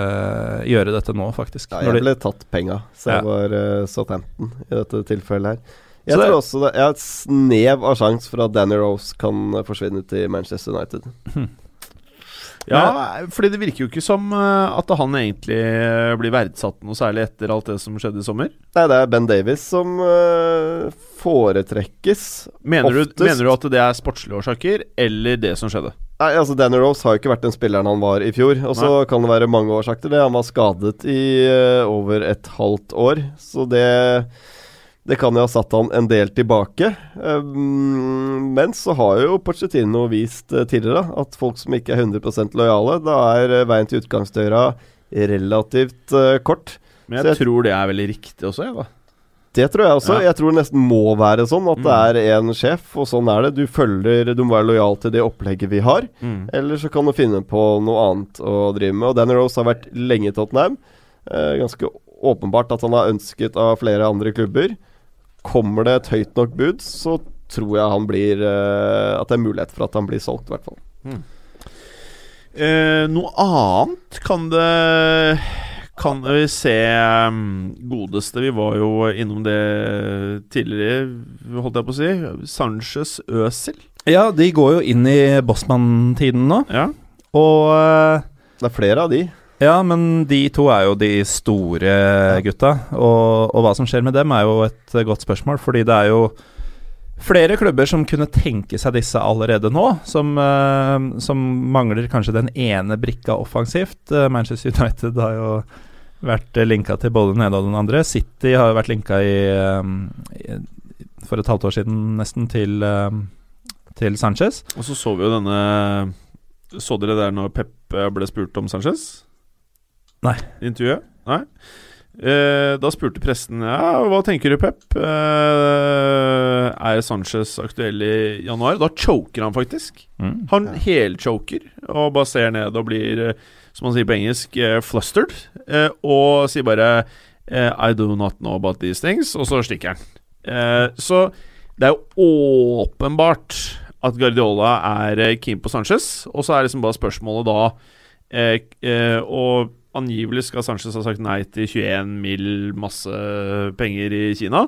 gjøre dette nå, faktisk. Ja, jeg ble tatt penga, så jeg Ja. var uh, Southampton i dette tilfellet her. Jeg det- tror også det er et snev av sjanse for at Danny Rose kan forsvinne til Manchester United. Ja, fordi det virker jo ikke som eh, at han egentlig eh, blir verdsatt noe særlig etter alt det som skjedde i sommer. Nei, det er Ben Davies som eh, foretrekkes. Mener du, mener du at det er sportslige årsaker, eller det som skjedde? Nei, altså Danny Rose har jo ikke vært den spilleren han var i fjor. Og så kan det være mange årsaker til det. Han var skadet i eh, over et halvt år, så det det kan jo ha satt han en del tilbake. Um, men så har jo Pochettino vist uh, tidligere at folk som ikke er 100 lojale, da er uh, veien til utgangsdøra relativt uh, kort. Men jeg, jeg- tror det er veldig riktig også, jeg, da. Det tror jeg også. Ja. Jeg tror det nesten må være sånn at det Mm. er én sjef, og sånn er det. Du følger Du må være lojal til det opplegget vi har. Mm. Eller så kan du finne på noe annet å drive med. Og Danny Rose har vært lenge i Tottenham. Eh, ganske åpenbart at han har ønsket av flere andre klubber. Kommer det et høyt nok bud, så tror jeg han blir uh, At det er mulighet for at han blir solgt, i hvert fall. Eh, noe annet kan det Kan vi se um, Godeste, vi var jo innom det tidligere, holdt jeg på å si. Sanchez Øsil. Ja, de går jo inn i Bossmann-tiden nå, Ja. og uh, Det er flere av de. Ja, men de to er jo de store gutta. Og, og hva som skjer med dem, er jo et godt spørsmål. Fordi det er jo flere klubber som kunne tenke seg disse allerede nå. Som, eh, som mangler kanskje den ene brikka offensivt. Eh, Manchester United har jo vært linka til både den ene og den andre. City har jo vært linka i, eh, i For et halvt år siden nesten til, til Sanchez. Og så så vi jo denne Så dere der når Pep ble spurt om Sanchez? Nei. Intervjuet? Nei. Eh, da spurte presten Ja, hva tenker du, Pep? Eh, er Sanchez aktuell i januar? Da choker han faktisk. Mm. Han helchoker og bare ser ned og blir, eh, som man sier på engelsk, eh, flustered. eh, Og sier bare eh, I do not know about these things, og så stikker han. Eh, Så det er jo åpenbart at Guardiola er keen på Sanchez, og så er liksom bare spørsmålet da Og angivelig skal Sanchez ha sagt nei til 21 mill. masse penger i Kina.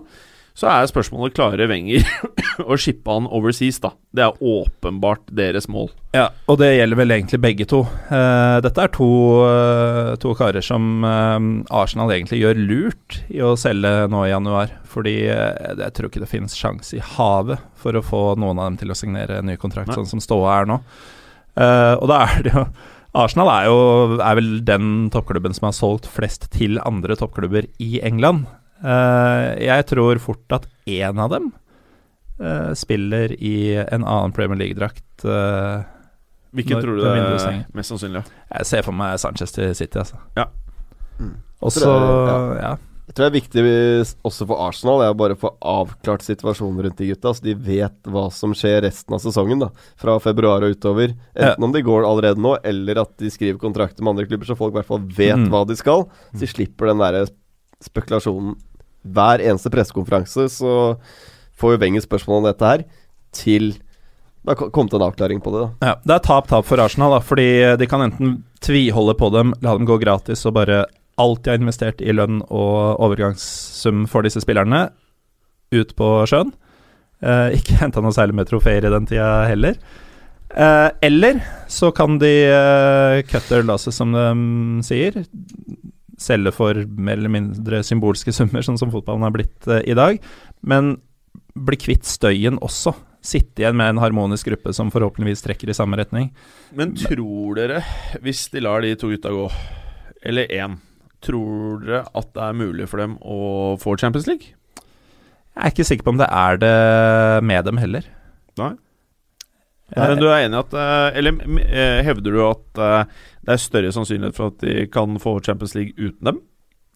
Så er spørsmålet klare Wenger å shippe han overseas, da. Det er åpenbart deres mål. Ja, og det gjelder vel egentlig begge to. Uh, dette er to, uh, to karer som uh, Arsenal egentlig gjør lurt i å selge nå i januar. Fordi jeg tror ikke det finnes sjanse i havet for å få noen av dem til å signere en ny kontrakt, Nei. sånn som ståa er nå. Og da er det jo Arsenal er jo er vel den toppklubben som har solgt flest til andre toppklubber i England. Eh, jeg tror fort at én av dem eh, spiller i en annen Premier League-drakt. eh, Hvilken Når- tror du det er mest sannsynlig? Jeg ser for meg Sanchez til City, altså. Ja. Mm. Og det, så ja. Jeg tror det er viktig også for Arsenal er å bare få avklart situasjonen rundt de gutta, så de vet hva som skjer resten av sesongen, da. Fra februar og utover. Enten om de går allerede nå, eller at de skriver kontrakter med andre klubber, så folk i hvert fall vet Mm. hva de skal. Så de slipper den derre spekulasjonen. Hver eneste pressekonferanse så får jo Wenger spørsmål om dette her, til det har kommet en avklaring på det, da. ja. Det er tap-tap for Arsenal, da, fordi de kan enten tviholde på dem, la dem gå gratis og bare alt de har investert i lønn og overgangssum for disse spillerne, ut på sjøen. Eh, ikke henta noe særlig med trofeer i den tida heller. Eh, eller så kan de uh, cut their som de sier. Selge for mer eller mindre symbolske summer, sånn som fotballen har blitt eh, i dag. Men bli kvitt støyen også. Sitte igjen med en harmonisk gruppe som forhåpentligvis trekker i samme retning. Men tror dere, hvis de lar de to gutta gå, eller én, tror dere at det er mulig for dem å få Champions League? Jeg er ikke sikker på om det er det med dem heller. Nei. Jeg- Men du er enig at eh, Eller eh, hevder du at eh, det er større sannsynlighet for at de kan få Champions League uten dem?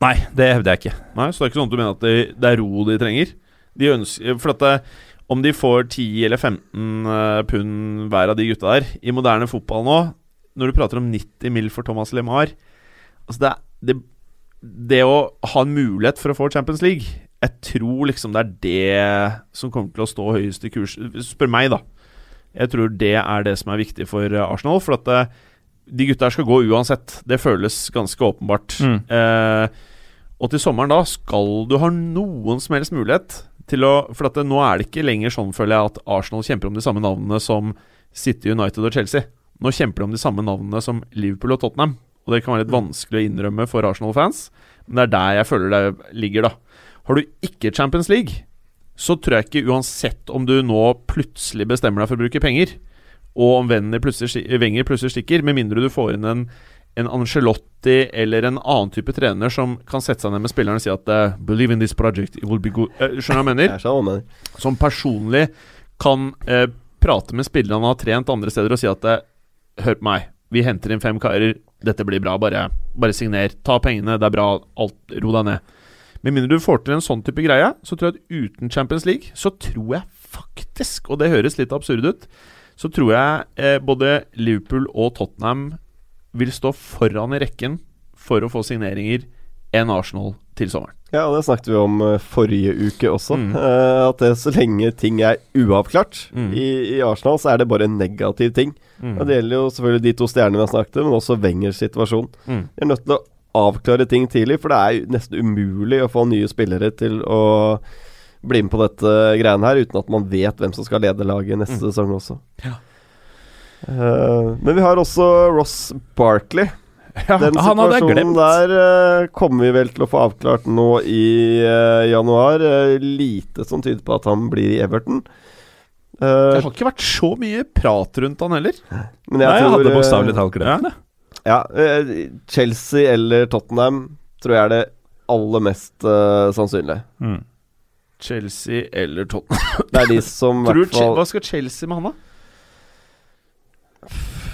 Nei, det hevder jeg ikke. Nei, Så det er ikke sånn at du mener at det, det er ro de trenger? De ønsker, for at det, Om de får 10 eller 15 eh, pund hver av de gutta der I moderne fotball nå, når du prater om 90 mil for Thomas LeMar Altså det, det, det å ha en mulighet for å få Champions League Jeg tror liksom det er det som kommer til å stå høyest i kurs. Spør meg, da. Jeg tror det er det som er viktig for eh, Arsenal. For at eh, de gutta her skal gå uansett. Det føles ganske åpenbart. Mm. Eh, og til sommeren da skal du ha noen som helst mulighet til å For at det, nå er det ikke lenger sånn, føler jeg, at Arsenal kjemper om de samme navnene som City, United og Chelsea. Nå kjemper de om de samme navnene som Liverpool og Tottenham. Og det kan være litt vanskelig å innrømme for Arsenal-fans, men det er der jeg føler det ligger, da. Har du ikke Champions League, så tror jeg ikke uansett om du nå plutselig bestemmer deg for å bruke penger, og om Wenger plutselig, plutselig stikker, med mindre du får inn en, en Ancelotti eller en annen type trener som kan sette seg ned med spilleren og si at eh, 'Believe in this project, it will be good'. Eh, skjønner du hva jeg mener? Som personlig kan eh, prate med spillerne han har trent andre steder og si at Hør på meg, vi henter inn fem karer, dette blir bra, bare, bare signer. Ta pengene, det er bra, alt, ro deg ned. Med mindre du får til en sånn type greie, så tror jeg at uten Champions League, så tror jeg faktisk, og det høres litt absurd ut, så tror jeg eh, både Liverpool og Tottenham vil stå foran i rekken for å få signeringer enn Arsenal til sommeren. Ja, og det snakket vi om eh, forrige uke også. Mm. eh, at det så lenge ting er uavklart Mm. i, i Arsenal, så er det bare en negativ ting. Og Det gjelder jo selvfølgelig de to stjernene vi har snakket om, men også Wengers situasjon. Mm. Vi er nødt til å avklare ting tidlig, for det er nesten umulig å få nye spillere til å bli med på dette greiene her, uten at man vet hvem som skal lede laget neste Mm. sesong også. Ja. Uh, men vi har også Ross Barkley. Ja, Den jeg situasjonen der uh, kommer vi vel til å få avklart nå i uh, januar. Uh, lite som tyder på at han blir i Everton. Eh, Det har ikke vært så mye prat rundt han heller. men Nei, jeg hadde bokstavelig talt glemt det. Ja, Chelsea eller Tottenham tror jeg er det aller mest sannsynlige. Mm. Chelsea eller Tottenham. Det er de som Tror hvertfall... hva skal Chelsea med han, da?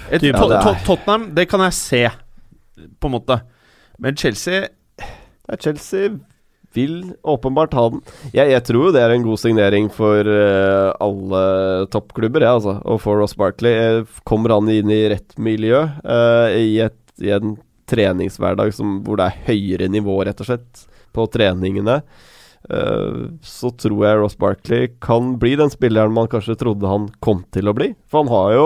Et, Ja, det Tottenham, det kan jeg se, på en måte. Men Chelsea ja, Chelsea vil åpenbart ha den. Jeg, jeg tror jo det er en god signering for uh, alle toppklubber, jeg, altså. Og for Ross Barkley. Eh, kommer han inn i rett miljø, Uh, i, et, i en treningshverdag som, hvor det er høyere nivå, rett og slett, på treningene, så tror jeg Ross Barkley kan bli den spilleren man kanskje trodde han kom til å bli. For han har jo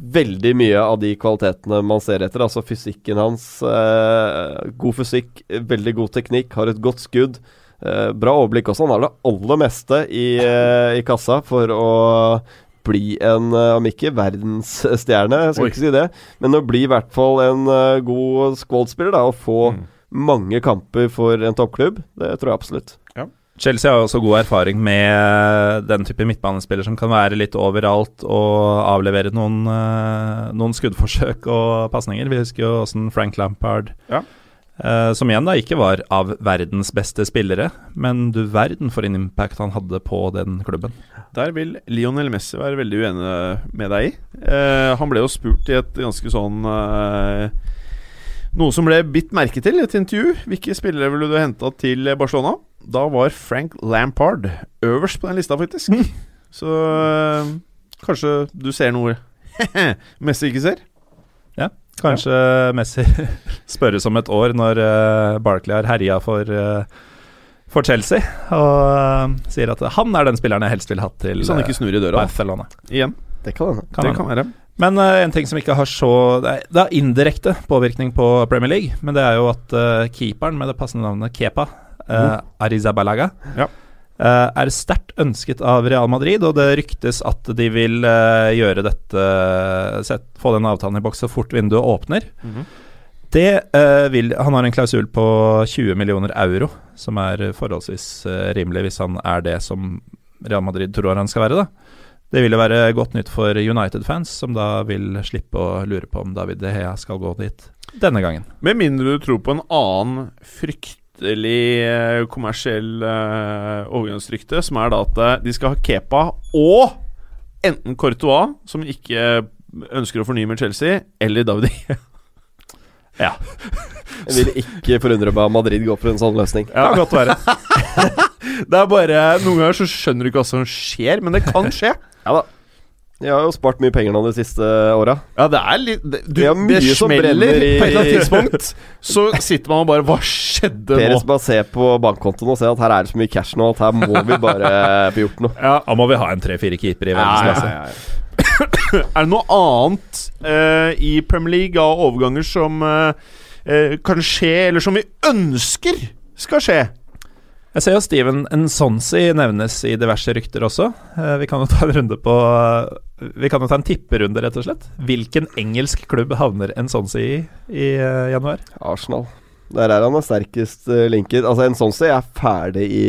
veldig mye av de kvalitetene man ser etter. Altså fysikken hans. Eh, god fysikk, veldig god teknikk, har et godt skudd. Eh, bra overblikk også. Han har det aller meste i, eh, i kassa for å bli en, eh, om ikke verdensstjerne, jeg skal Oi. ikke si det, men å bli i hvert fall en eh, god squad-spiller, og få Mm. mange kamper for en toppklubb, det tror jeg absolutt. Chelsea har jo også god erfaring med den type midtbanespiller som kan være litt overalt og avlevere noen, eh, noen skuddforsøk og pasninger. Vi husker jo åssen Frank Lampard Ja. eh, Som igjen da ikke var av verdens beste spillere, men du verden for en impact han hadde på den klubben. Der vil Lionel Messi være veldig uenig med deg i. Eh, han ble jo spurt i et ganske sånn Noe som ble bitt merke til i et intervju. Hvilke spillere ville du henta til Barcelona? Da var Frank Lampard øverst på den lista, faktisk. Så øh, kanskje du ser noe Messi ikke ser? Kanskje Messi spørres om et år når uh, Barkley har herja for, eh, for Chelsea, og eh, sier at han er den spilleren jeg helst vil hatt til Hvis han ikke snur i døra. Barcelona. Igjen. Det kan det Kan det kan være. Men uh, en ting som ikke har så Det er indirekte påvirkning på Premier League, men det er jo at uh, keeperen med det passende navnet Kepa, uh, Arizabalaga, Ja. uh, er sterkt ønsket av Real Madrid, og det ryktes at de vil uh, gjøre dette set, Få den avtalen i boks så fort vinduet åpner. Mhm. Det eh, vil Han har en klausul på 20 millioner euro, som er forholdsvis eh, rimelig hvis han er det som Real Madrid tror han skal være, da. Det ville være godt nytt for United-fans, som da vil slippe å lure på om David De Hea skal gå dit denne gangen. Med mindre du tror på en annen fryktelig eh, kommersiell uh, overgangsrykte, som er da at eh, de skal ha Kepa og enten Courtois, som ikke ønsker å fornye med Chelsea, eller David Ja. Jeg vil ikke forundre meg om Madrid går for en sånn løsning. Ja. Kan godt være. det er bare Noen ganger så skjønner du ikke hva som skjer, men det kan skje. Ja da. Jeg har jo spart mye penger nå de siste åra. Ja, det er litt Det, du, Det er mye det smeller i- på et eller annet tidspunkt. Så sitter man og bare Hva skjedde Peres nå? bare ser på bankkontoen og ser at her er det så mye cash nå at her må vi bare få gjort noe. Ja, Da må vi ha en tre-fire keepere i verdensklasse. Er det noe annet uh, i Premier League av overganger som uh, uh, kan skje, eller som vi ønsker skal skje? Jeg ser jo Steven Nsonsi nevnes i diverse rykter også. Eh, vi kan jo ta en runde på Vi kan jo ta en tipperunde, rett og slett. Hvilken engelsk klubb havner Nsonsi i i eh, januar? Arsenal. Der er han er sterkest linket. Altså sånn er ferdig i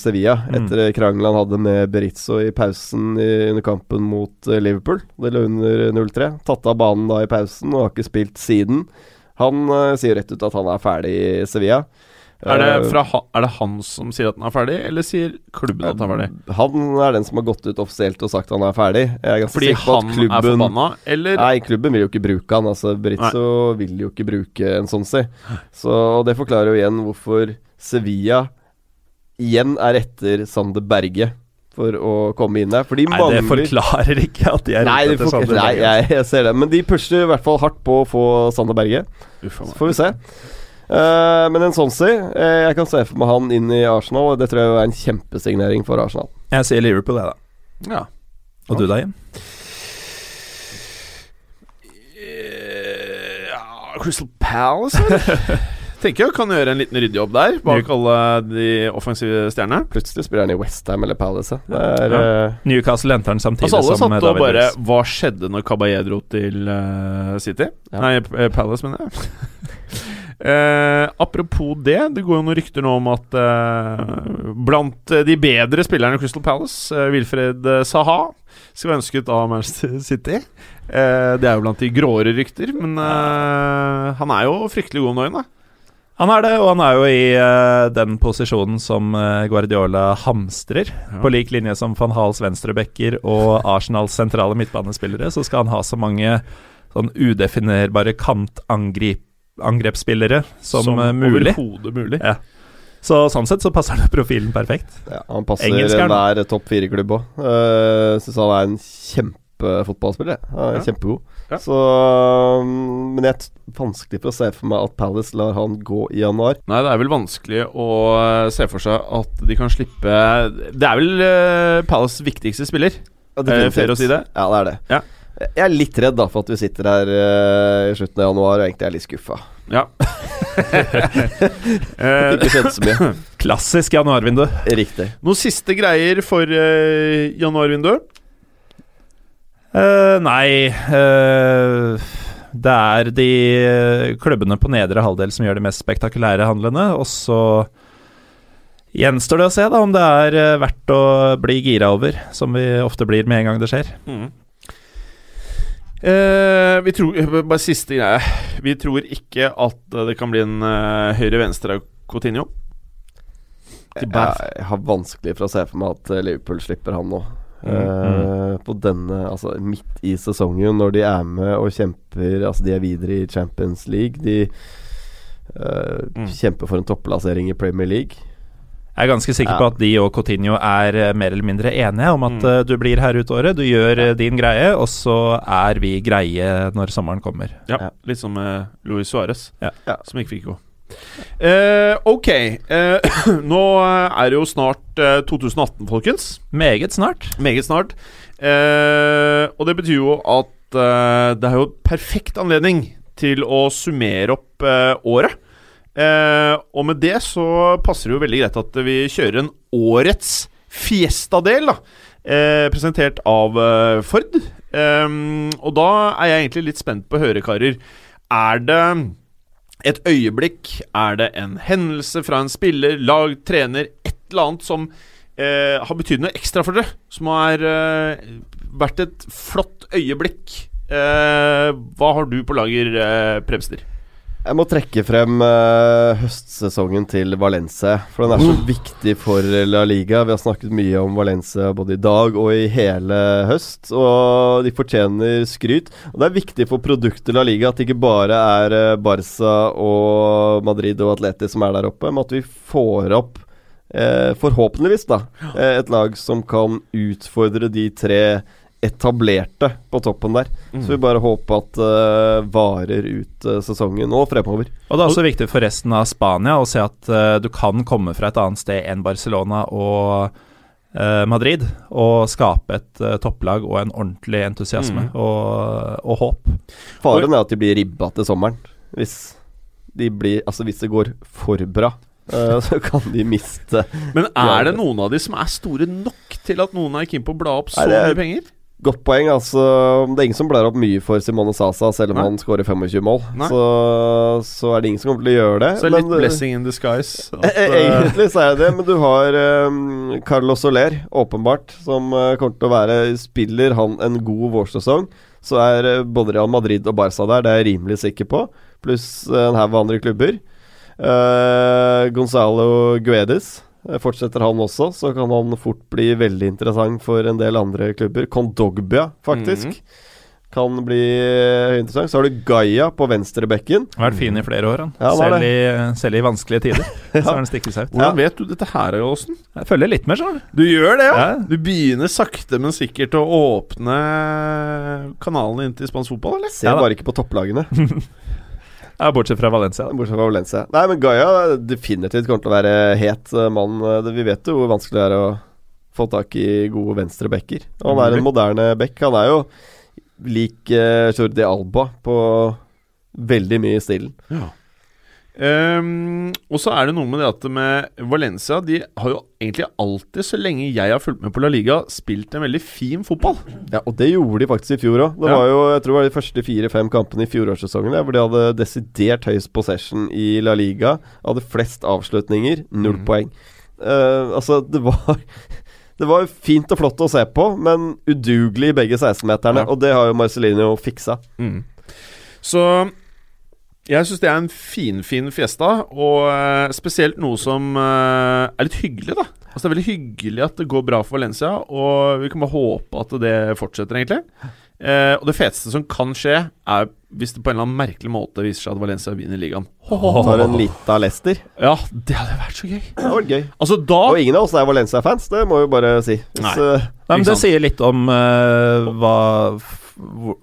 Sevilla Mm. etter krangelen han hadde med Berizzo i pausen i, under kampen mot eh, Liverpool. Det lå under 0-3. Tatt av banen da i pausen og har ikke spilt siden. Han eh, sier rett ut at han er ferdig i Sevilla. Er det, Eh, ha- er det han som sier at han er ferdig, eller sier klubben at han er ferdig? Han er den som har gått ut offisielt og sagt han er ferdig. Er Fordi at han er klubben forbanna, eller Nei, klubben vil jo ikke bruke han. Altså, Britzo vil jo ikke bruke en sånn si. Så det forklarer jo igjen hvorfor Sevilla igjen er etter Sander Berge for å komme inn der. For de Nei, det forklarer ikke at de er Nei, ute etter får, Berge. nei jeg, jeg ser det. Men de pusher i hvert fall hardt på å få Sander Berge. Uffa, Så får vi se. Eh, men en sånn si eh, Jeg kan se for meg han inn i Arsenal, og det tror jeg er en kjempesignering for Arsenal. Jeg sier Liverpool, jeg, da. Ja. Og du, da, Jim? Eh, Crystal Palace, eller? Tenker jeg kan gjøre en liten ryddejobb der, bak alle de offensive stjernene. Plutselig spiller han i Westham eller Palace. Der, er Ja. uh, Newcastle henter han samtidig Altså Alle som satt og bare Hva skjedde når Caballé dro til uh, City? Ja. Nei, Palace, mener jeg. Eh, apropos det, det går jo noen rykter nå om at eh, blant eh, de bedre spillerne i Crystal Palace, eh, Wilfred Saha, skal være ønsket av Manchester City. Eh, det er jo blant de gråere rykter, men eh, han er jo fryktelig god om dagen, da. Han er det, og han er jo i uh, den posisjonen som uh, Guardiola hamstrer. Ja. På lik linje som van Hals venstrebacker og Arsenals sentrale midtbanespillere, så skal han ha så mange sånn udefinerbare kantangrepsspillere som, som mulig. overhodet mulig. Ja. Så sånn sett så passer det profilen perfekt. Ja, han passer er enhver topp fire-klubb òg. Uh, Syns han er en kjempefotballspiller. Han er Ja. Kjempegod. Ja. Så um, Men jeg er vanskelig for å se for meg at Palace lar han gå i januar. Nei, det er vel vanskelig å eh, se for seg at de kan slippe Det er vel uh, Palace viktigste spiller. Ja, Er det fair å si det? Ja, det er det. Ja. Jeg er litt redd da for at vi sitter her uh, i slutten av januar og egentlig er litt skuffa. Ja. Eh, Ikke skjedd så mye. Klassisk januarvindu. Riktig. Noen siste greier for uh, januarvinduet? Uh, nei eh, Det er de klubbene på nedre halvdel som gjør de mest spektakulære handlene, og så gjenstår det å se da om det er verdt å bli gira over, som vi ofte blir med en gang det skjer. Eh, vi tror Bare siste greie. Vi tror ikke at eh, det kan bli en uh, høyre-venstre Coutinho. Jeg, jeg har vanskelig for å se for meg at eh, Liverpool slipper han nå. Mm, Uh, på denne Altså midt i sesongen, når de er med og kjemper Altså de er videre i Champions League. De uh, Mm. kjemper for en topplassering i Premier League. Jeg er ganske sikker Ja. på at de og Coutinho er eh, mer eller mindre enige om at Mm. eh, du blir her ut året, du gjør ja. din greie, og så er vi greie når sommeren kommer. Ja, Ja. litt som uh, Luis Suárez, Ja. Ja. som ikke fikk gå. Uh, ok, uh, nå er det jo snart uh, 2018, folkens. Meget snart. Meget snart. Eh, og det betyr jo at eh, det er jo perfekt anledning til å summere opp eh, året. Eh, og med det så passer det jo veldig greit at vi kjører en årets Fiesta-del, da. Eh, presentert av eh, Ford. Ehm, og da er jeg egentlig litt spent på å høre, karer. Er det et øyeblikk? Er det en hendelse fra en spiller, lag, trener, et eller annet som eh, har betydd noe ekstra for dere? Som har eh, vært et flott øyeblikk? Eh, hva har du på lager, eh, Prebster? Jeg må trekke frem uh, høstsesongen til Valencia, for den er så viktig for La Liga. Vi har snakket mye om Valencia både i dag og i hele høst, og de fortjener skryt. Og det er viktig for produktet La Liga at det ikke bare er eh, Barca og Madrid og Atleti som er der oppe, men at vi får opp uh, forhåpentligvis da et lag som kan utfordre de tre etablerte på toppen der. Så vi bare håper at det varer ut uh, sesongen og fremover. Og det er også viktig for resten av Spania å se at uh, du kan komme fra et annet sted enn Barcelona og eh, Madrid og skape et topplag og en ordentlig entusiasme Mm. og, og håp. Faren er at de blir ribba til sommeren. Hvis, de blir, altså hvis det går for bra, eh, så kan de miste Men er det noen av de som er store nok til at noen er keen på å bla opp så mye penger? Godt poeng. altså Det er ingen som blar opp mye for Simone Sasa, selv om Nei. han skårer 25 mål. Så, så er det ingen som kommer til å gjøre det. Så litt men, eh, blessing in disguise. At, Eh, eh, eh, Egentlig så er det, men du har um, Carlos Soler, åpenbart, som uh, kommer til å være Spiller han en god vårsesong, så er uh, både Real Madrid og Barca der, det er jeg rimelig sikker på. Pluss uh, en haug andre klubber. Uh, Gonzalo Guedes. Eh, Fortsetter han også, så kan han fort bli veldig interessant for en del andre klubber. Kondogbia, faktisk. Kan bli eh, interessant. Så har du Gaia på venstrebekken. Har vært fin i flere år, han. Ja, selv, i, selv i vanskelige tider. Så har han stikket seg ut. Hvordan vet du dette her, Aasen? Jeg følger litt med, sjøl. du. Du gjør det, ja? Ja. Du begynner sakte, men sikkert å åpne kanalene inn til spansk fotball, eller? Ser Ja bare ikke på topplagene. Ja, bortsett fra Valencia. da. Bortsett fra Valencia. Nei, men Gaia definitivt kommer til å være het eh, mann. Eh, Vi vet jo hvor vanskelig det er å få tak i gode venstrebacker. Og han er en moderne back. Han er jo lik eh, Jordi Alba på veldig mye i stilen. Ja. Ehm, og så er det noe med det at med Valencia De har jo egentlig alltid, så lenge jeg har fulgt med på La Liga, spilt en veldig fin fotball. Ja, Og det gjorde de faktisk i fjor òg. Det Ja. var jo jeg tror det var de første fire-fem kampene i fjorårssesongen hvor de hadde desidert høyest possession i La Liga. Hadde flest avslutninger, null Mm. poeng. Uh, altså, det var Det var fint og flott å se på, men udugelig i begge 16-meterne. Ja. Og det har jo Marcelino fiksa. Så jeg syns det er en finfin fiesta, og eh, spesielt noe som eh, er litt hyggelig, da. Altså Det er veldig hyggelig at det går bra for Valencia, og vi kan bare håpe at det fortsetter, egentlig. Eh, og det feteste som kan skje, er hvis det på en eller annen merkelig måte viser seg at Valencia vinner ligaen. Tar en lita Leicester. Ja, det hadde vært så gøy. Det var gøy. Altså, da Og ingen av oss er Valencia-fans, det må vi bare si. Hvis, Nei. Nei, men Det sier litt om uh, hva,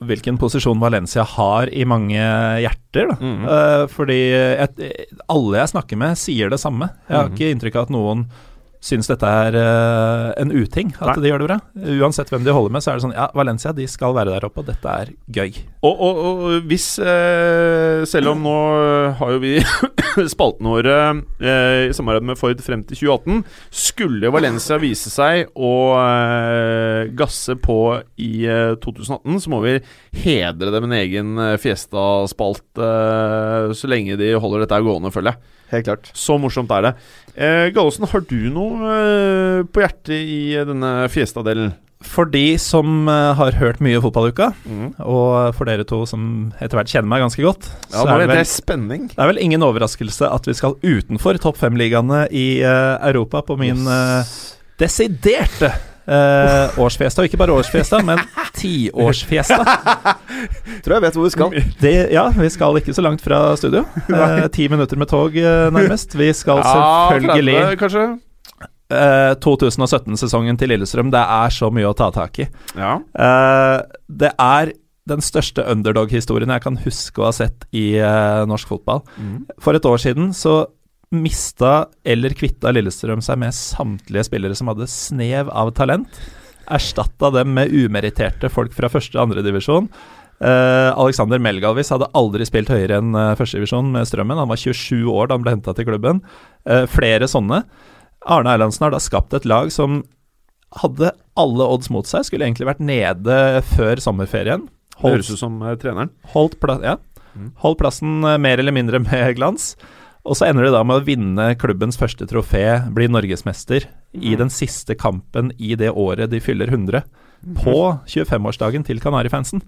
hvilken posisjon Valencia har i mange hjerter. Da. Mm. Eh, fordi jeg, alle jeg snakker med, sier det samme. Jeg har ikke inntrykk av at noen syns dette er uh, en uting, at Nei. de gjør det bra. Uansett hvem de holder med, så er det sånn Ja, Valencia de skal være der oppe, og dette er gøy. Og, og, og hvis uh, Selv om nå har jo vi spaltene våre uh, i samarbeid med Ford frem til 2018 Skulle Valencia vise seg å gasse på i eh, 2018, så må vi hedre dem en egen Fiesta-spalt så lenge de holder dette gående, føler jeg. Helt klart. Så morsomt er det. Eh, Gallosen, har du noe eh, på hjertet i denne Fiesta-delen? For de som eh, har hørt mye Fotballuka, Mm. og for dere to som etter hvert kjenner meg ganske godt, Ja, så er det vel, det vel spenning. Det er vel ingen overraskelse at vi skal utenfor topp fem-ligaene i uh, Europa på min uh, desiderte eh, årsfiesta. Og ikke bare årsfiesta, men tiårsfiesta. Tror jeg vet hvor vi skal. Det, ja, vi skal ikke så langt fra studio. Eh, Ti minutter med tog, eh, nærmest. Vi skal selvfølgelig 30, kanskje? eh, 2017-sesongen til Lillestrøm. Det er så mye å ta tak i. Ja. Det er den største underdog-historien jeg kan huske å ha sett i norsk fotball. For et år siden så mista eller kvitta Lillestrøm seg med samtlige spillere som hadde snev av talent. Erstatta dem med umeritterte folk fra første- og andredivisjon. Uh, Alexander Melgalvis hadde aldri spilt høyere enn uh, førstedivisjon med Strømmen. Han var 27 år da han ble henta til klubben. Eh, flere sånne. Arne Erlandsen har da skapt et lag som hadde alle odds mot seg. Skulle egentlig vært nede før sommerferien. Det høres ut som eh, treneren. Holdt, pla ja. Holdt plassen eh, mer eller mindre med glans. Og så ender de da med å vinne klubbens første trofé, bli norgesmester, i den siste kampen i det året de fyller 100. På 25-årsdagen til Kanarifansen.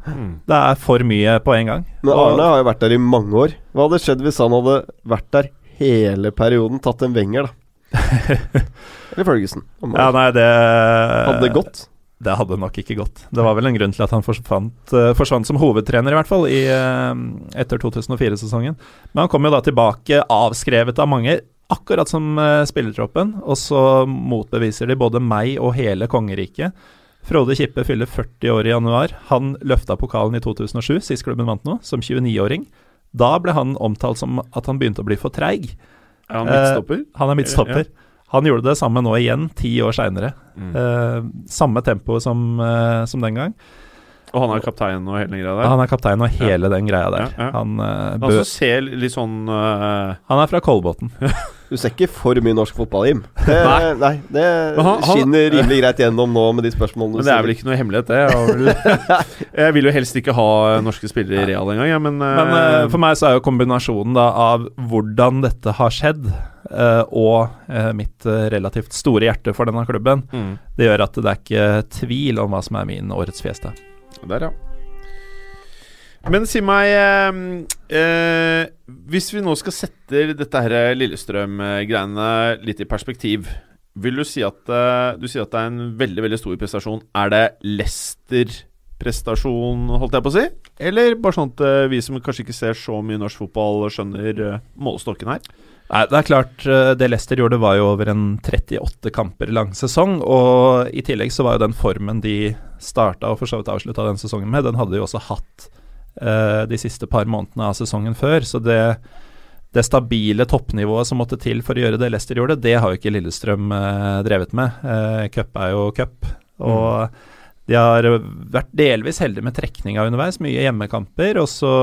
Det er for mye på en gang. Men Og- Arne har jo vært der i mange år. Hva hadde skjedd hvis han hadde vært der hele perioden? Tatt en Wenger, da. Eller Ferguson. Ja, nei, det hadde det gått? Det hadde nok ikke gått. Det var vel en grunn til at han forsvant, uh, forsvant som hovedtrener, i hvert fall, i, uh, etter 2004-sesongen. Men han kom jo da tilbake avskrevet av mange, akkurat som uh, spillertroppen. Og så motbeviser de både meg og hele kongeriket. Frode Kippe fyller 40 år i januar. Han løfta pokalen i 2007, sist klubben vant noe, som 29-åring. Da ble han omtalt som at han begynte å bli for treig. Er han midtstopper? Han er midtstopper. Han gjorde det samme nå igjen, ti år seinere. Eh, samme tempo som, eh, som den gang. Og han er kaptein og hele den greia der? Han er kaptein og hele den greia der. Ja, ja. Han, eh, Han ser litt sånn eh, han er fra Kolbotn. Du ser ikke for mye norsk fotball, Jim. Det, Nei. nei. det han- han- skinner rimelig greit gjennom nå med de spørsmålene Men det er vel ikke noe hemmelighet, det. Jeg, jeg vil jo helst ikke ha norske spillere i Real engang, jeg, men, Men uh, for meg så er jo kombinasjonen da av hvordan dette har skjedd, uh, og uh, mitt eh, relativt store hjerte for denne klubben, mm, det gjør at det er ikke tvil om hva som er min årets fiesta. Der, ja. Men si meg eh, Hvis vi nå skal sette dette her Lillestrøm-greiene litt i perspektiv Vil du si at eh, Du sier at det er en veldig veldig stor prestasjon. Er det Lester-prestasjon, holdt jeg på å si? Eller bare sånn at eh, vi som kanskje ikke ser så mye norsk fotball, skjønner eh, målestokken her? Nei, det er klart Det Leicester gjorde, var jo over en 38 kamper lang sesong. Og i tillegg så var jo den formen de starta og for så vidt avslutta den sesongen med, den hadde de jo også hatt de siste par månedene av sesongen før. Så det, det stabile toppnivået som måtte til for å gjøre det Leicester gjorde, det har jo ikke Lillestrøm eh, drevet med. Eh, cup er jo cup. Og de har vært delvis heldige med trekninga underveis, mye hjemmekamper. Og så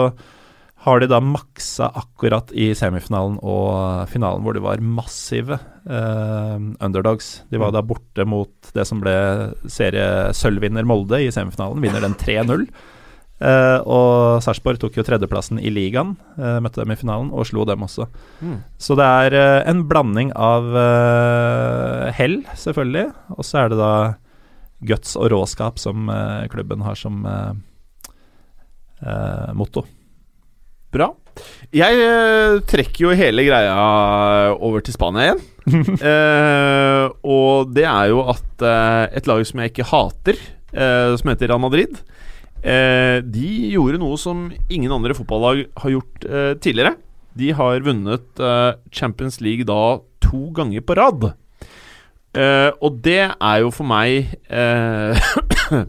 har de da maksa akkurat i semifinalen og finalen, hvor de var massive eh, underdogs. De var da borte mot det som ble seriesølvvinner Molde i semifinalen, vinner den 3-0. Eh, og Sarpsborg tok jo tredjeplassen i ligaen, uh, møtte dem i finalen og slo dem også. Mm. Så det er uh, en blanding av hell, selvfølgelig, og så er det da guts og råskap som klubben har som motto. Bra. Jeg trekker jo hele greia over til Spania igjen. og det er jo at et lag som jeg ikke hater, som heter Real Madrid, eh, de gjorde noe som ingen andre fotballag har gjort eh, tidligere. De har vunnet eh, Champions League da to ganger på rad. Eh, og det er jo for meg eh,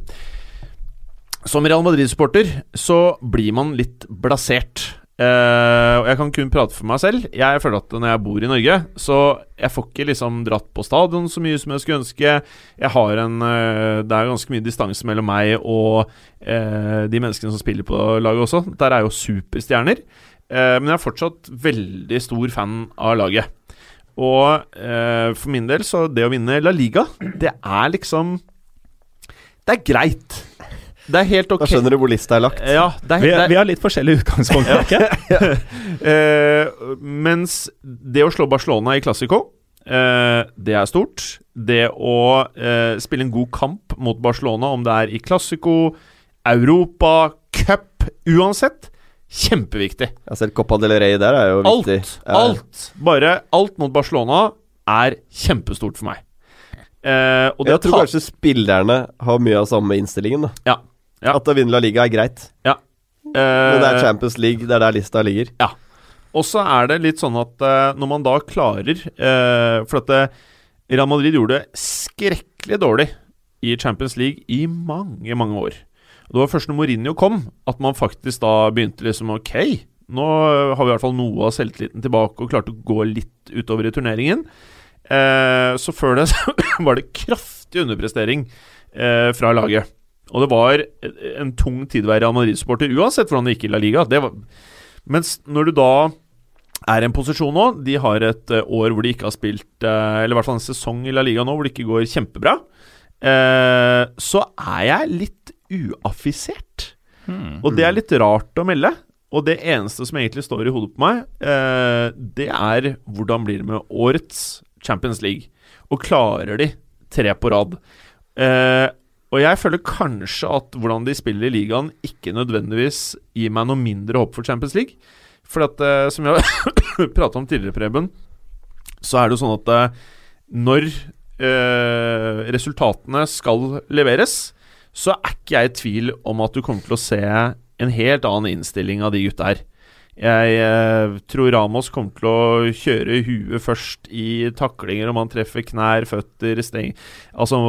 Som Real Madrid-supporter så blir man litt blasert. Eh, og jeg kan kun prate for meg selv. Jeg føler at når jeg bor i Norge, så jeg får ikke liksom dratt på stadion så mye som jeg skulle ønske. Jeg har en uh, Det er ganske mye distanse mellom meg og uh, de menneskene som spiller på laget også. Der er jo superstjerner. Men jeg er fortsatt veldig stor fan av laget. Og for min del, så det å vinne La Liga, det er liksom Det er greit. Det er helt ok. Da skjønner du hvor lista er lagt. Vi, Ja, det er, det er, vi har litt forskjellig utgangspunkt, ikke? Eh, mens det å slå Barcelona i Classico, uh, det er stort. Det å uh, spille en god kamp mot Barcelona, om det er i Classico, Europa, cup, uansett, kjempeviktig. Ja, selv Copa del Rey der er jo Alt, viktig. Ja. alt, bare alt mot Barcelona er kjempestort for meg. Eh, og det Jeg tror kanskje spillerne har mye av samme innstillingen. da Ja. Ja. At å vinne La Liga er greit. Ja. Men det er eh, Champions League, det er der lista ligger. Ja. Og så er det litt sånn at eh, når man da klarer eh, For at Real Madrid gjorde det skrekkelig dårlig i Champions League i mange, mange år. Det var først når Mourinho kom, at man faktisk da begynte liksom Ok, nå har vi i hvert fall noe av selvtilliten tilbake og klarte å gå litt utover i turneringen. Eh, så før det så var det kraftig underprestering eh, fra laget. Og det var en tung tid å være Real Madrid-supporter, uansett hvordan det gikk i La Liga. Det var, mens når du da er i en posisjon nå De har et eh, år hvor de ikke har spilt eh, Eller i hvert fall en sesong i La Liga nå hvor det ikke går kjempebra. Eh, så er jeg litt uaffisert. Og det er litt rart å melde. Og det eneste som egentlig står i hodet på meg, eh, det er hvordan blir det med årets Champions League? Og klarer de tre på rad? Eh, og jeg føler kanskje at hvordan de spiller i ligaen, ikke nødvendigvis gir meg noe mindre håp for Champions League. For at, eh, som jeg prata om tidligere, Preben, så er det jo sånn at eh, når eh, resultatene skal leveres, så er ikke jeg i tvil om at du kommer til å se en helt annen innstilling av de gutta her. Jeg eh, tror Ramos kommer til å kjøre huet først i taklinger om han treffer knær, føtter, steng Altså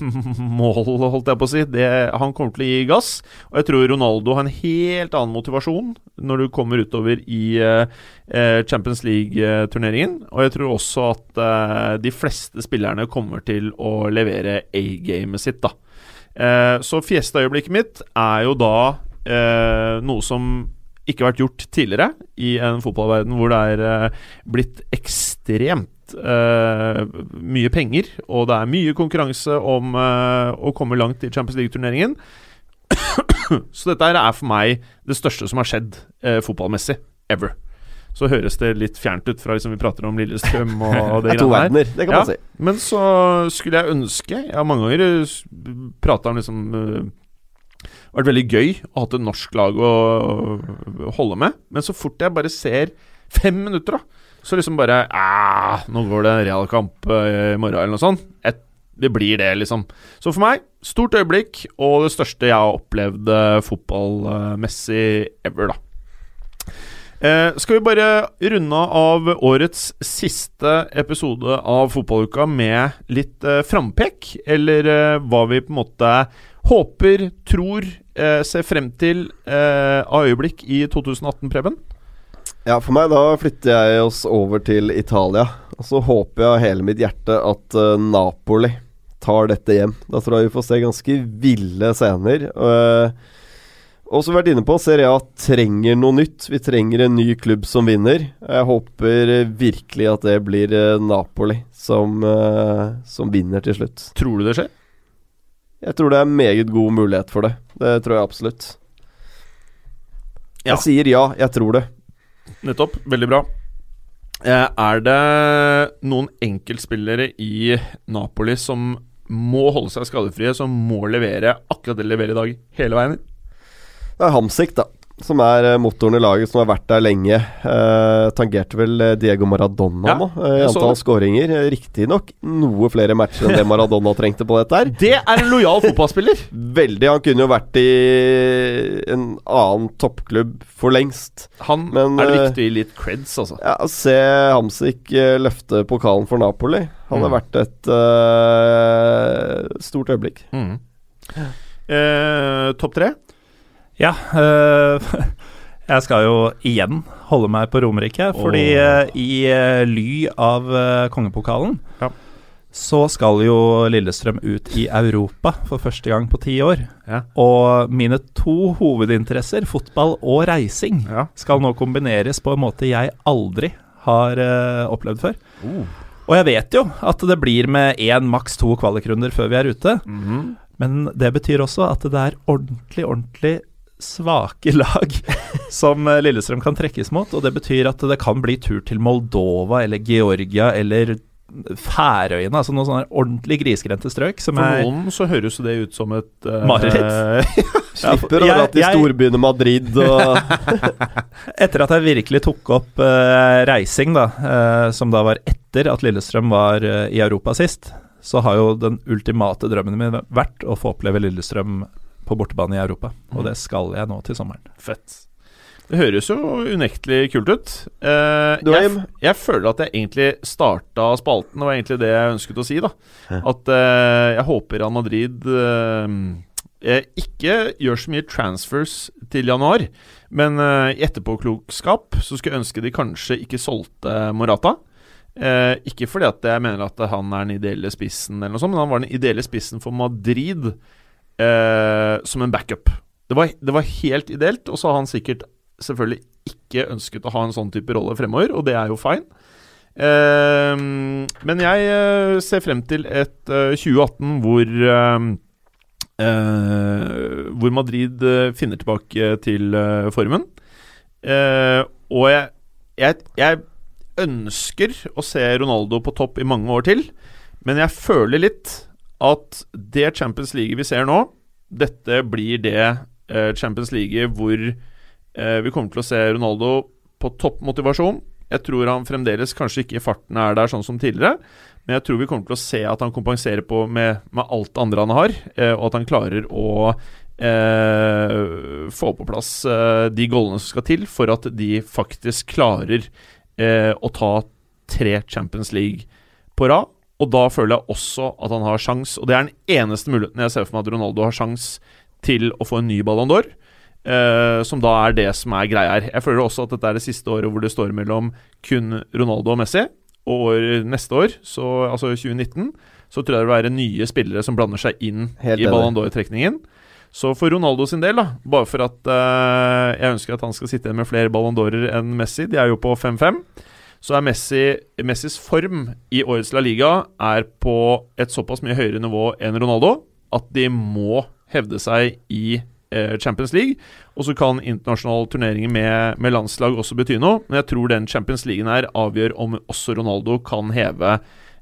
mål, holdt jeg på å si. Det, han kommer til å gi gass. Og jeg tror Ronaldo har en helt annen motivasjon når du kommer utover i eh, eh, Champions League-turneringen. Og jeg tror også at eh, de fleste spillerne kommer til å levere A-gamet sitt, da. Eh, så fiesta-øyeblikket mitt er jo da eh, noe som ikke vært gjort tidligere i en fotballverden hvor det er eh, blitt ekstremt uh, mye penger, og det er mye konkurranse om uh, å komme langt i Champions League-turneringen. Så dette her er for meg det største som har skjedd uh, fotballmessig ever. Så høres det litt fjernt ut fra liksom vi prater om Lillestrøm og det greiene der. det kan Ja. man si. Men så skulle jeg ønske Jeg har mange ganger prata om liksom vært veldig gøy å ha et norsk lag å holde med. Men så fort jeg bare ser fem minutter, da, så liksom bare ah, Nå går det en realkamp uh, i morgen, eller noe sånt. Et, det blir det, liksom. Så for meg, stort øyeblikk, og det største jeg har opplevd uh, fotballmessig ever, da. Eh, skal vi bare runde av årets siste episode av Fotballuka med litt eh, frampek? Eller eh, hva vi på en måte håper, tror, eh, ser frem til eh, av øyeblikk i 2018, Preben? Ja, for meg da flytter jeg oss over til Italia. Og så håper jeg av hele mitt hjerte at uh, Napoli tar dette hjem. Da tror jeg vi får se ganske ville scener. Uh, og som vi har vært inne på, Serie A trenger noe nytt. Vi trenger en ny klubb som vinner. Jeg håper eh, virkelig at det blir uh, Napoli som, eh, som vinner til slutt. Tror du det skjer? Jeg tror det er meget god mulighet for det. Det tror jeg absolutt. Ja. Jeg sier ja, jeg tror det. Nettopp. Veldig bra. Eh, er det noen enkeltspillere i Napoli som må holde seg skadefrie, som må levere akkurat det de leverer i dag, hele veien? Det er Hamsik, da. Som er eh, motoren i laget, som har vært der lenge. Eh, tangerte vel eh, Diego Maradona Ja, nå, eh, i jeg antall skåringer. Eh, Riktignok noe flere matcher enn det Maradona trengte på dette her. Det er en lojal fotballspiller! Veldig. Han kunne jo vært i en annen toppklubb for lengst. Han Men, er det eh, viktig i litt creds, altså. Ja, Se Hamsik eh, løfte pokalen for Napoli. Han har Mm. vært et uh, stort øyeblikk. Mm. Eh, Topp tre? Ja, øh, jeg skal jo igjen holde meg på Romerike, fordi oh. i øh, ly av kongepokalen Ja. så skal jo Lillestrøm ut i Europa for første gang på ti år. Ja. Og mine to hovedinteresser, fotball og reising, Ja. skal nå kombineres på en måte jeg aldri har uh, opplevd før. Oh. Og jeg vet jo at det blir med én, maks to kvalikrunder før vi er ute. Mhm. Men det betyr også at det er ordentlig, ordentlig svake lag som eh, Lillestrøm kan trekkes mot. Og det betyr at det kan bli tur til Moldova eller Georgia eller Færøyene. Altså noen sånne ordentlig grisgrendte strøk som For er noen så høres jo det ut som et uh, Mareritt. Slipper å dra til storbyene Madrid og Etter at jeg virkelig tok opp uh, reising, da, uh, som da var etter at Lillestrøm var uh, i Europa sist, så har jo den ultimate drømmen min vært å få oppleve Lillestrøm på bortebane i Europa. Og det skal jeg nå til sommeren. Fett. Det høres jo unektelig kult ut. Eh, jeg, jeg føler at jeg egentlig starta spalten, det var egentlig det jeg ønsket å si. da At eh, jeg håper Real Madrid eh, eh, ikke gjør så mye transfers til januar. Men eh, i etterpåklokskap så skulle jeg ønske de kanskje ikke solgte Morata. Eh, ikke fordi at jeg mener at han er den ideelle spissen, eller noe sånt, men han var den ideelle spissen for Madrid eh, som en backup. Det var, det var helt ideelt, og så har han sikkert selvfølgelig ikke ønsket å ha en sånn type rolle fremover, og det er jo fine. Eh, men jeg eh, ser frem til et eh, 2018 hvor eh, Hvor Madrid finner tilbake til formen. Og jeg, jeg, jeg ønsker å se Ronaldo på topp i mange år til, men jeg føler litt at det Champions League vi ser nå, dette blir det eh, Champions League hvor eh, vi kommer til å se Ronaldo på topp motivasjon. Jeg tror han fremdeles kanskje ikke i farten er der sånn som tidligere, men jeg tror vi kommer til å se at han kompenserer på med, med alt andre han har, eh, og at han klarer å eh, få på plass eh, de goalene som skal til for at de faktisk klarer eh, å ta tre Champions League på rad. Og da føler jeg også at han har sjans, og det er den eneste muligheten jeg ser for meg at Ronaldo har sjans til å få en ny Ballon d'Or. Uh, som da er det som er greia her. Jeg føler også at dette er det siste året hvor det står mellom kun Ronaldo og Messi. Og år, neste år, så, altså 2019, så tror jeg det vil være nye spillere som blander seg inn Helt i. Ballon d'Or-trekningen. Så for Ronaldo sin del, da, bare for at uh, jeg ønsker at han skal sitte igjen med flere Ballon d'Orer enn Messi, de er jo på 5-5, så er Messi, Messis form i årets La Liga er på et såpass mye høyere nivå enn Ronaldo at de må hevde seg i eh, Champions League. Og så kan internasjonale turneringer med, med landslag også bety noe, men jeg tror den Champions Leagueen her avgjør om også Ronaldo kan heve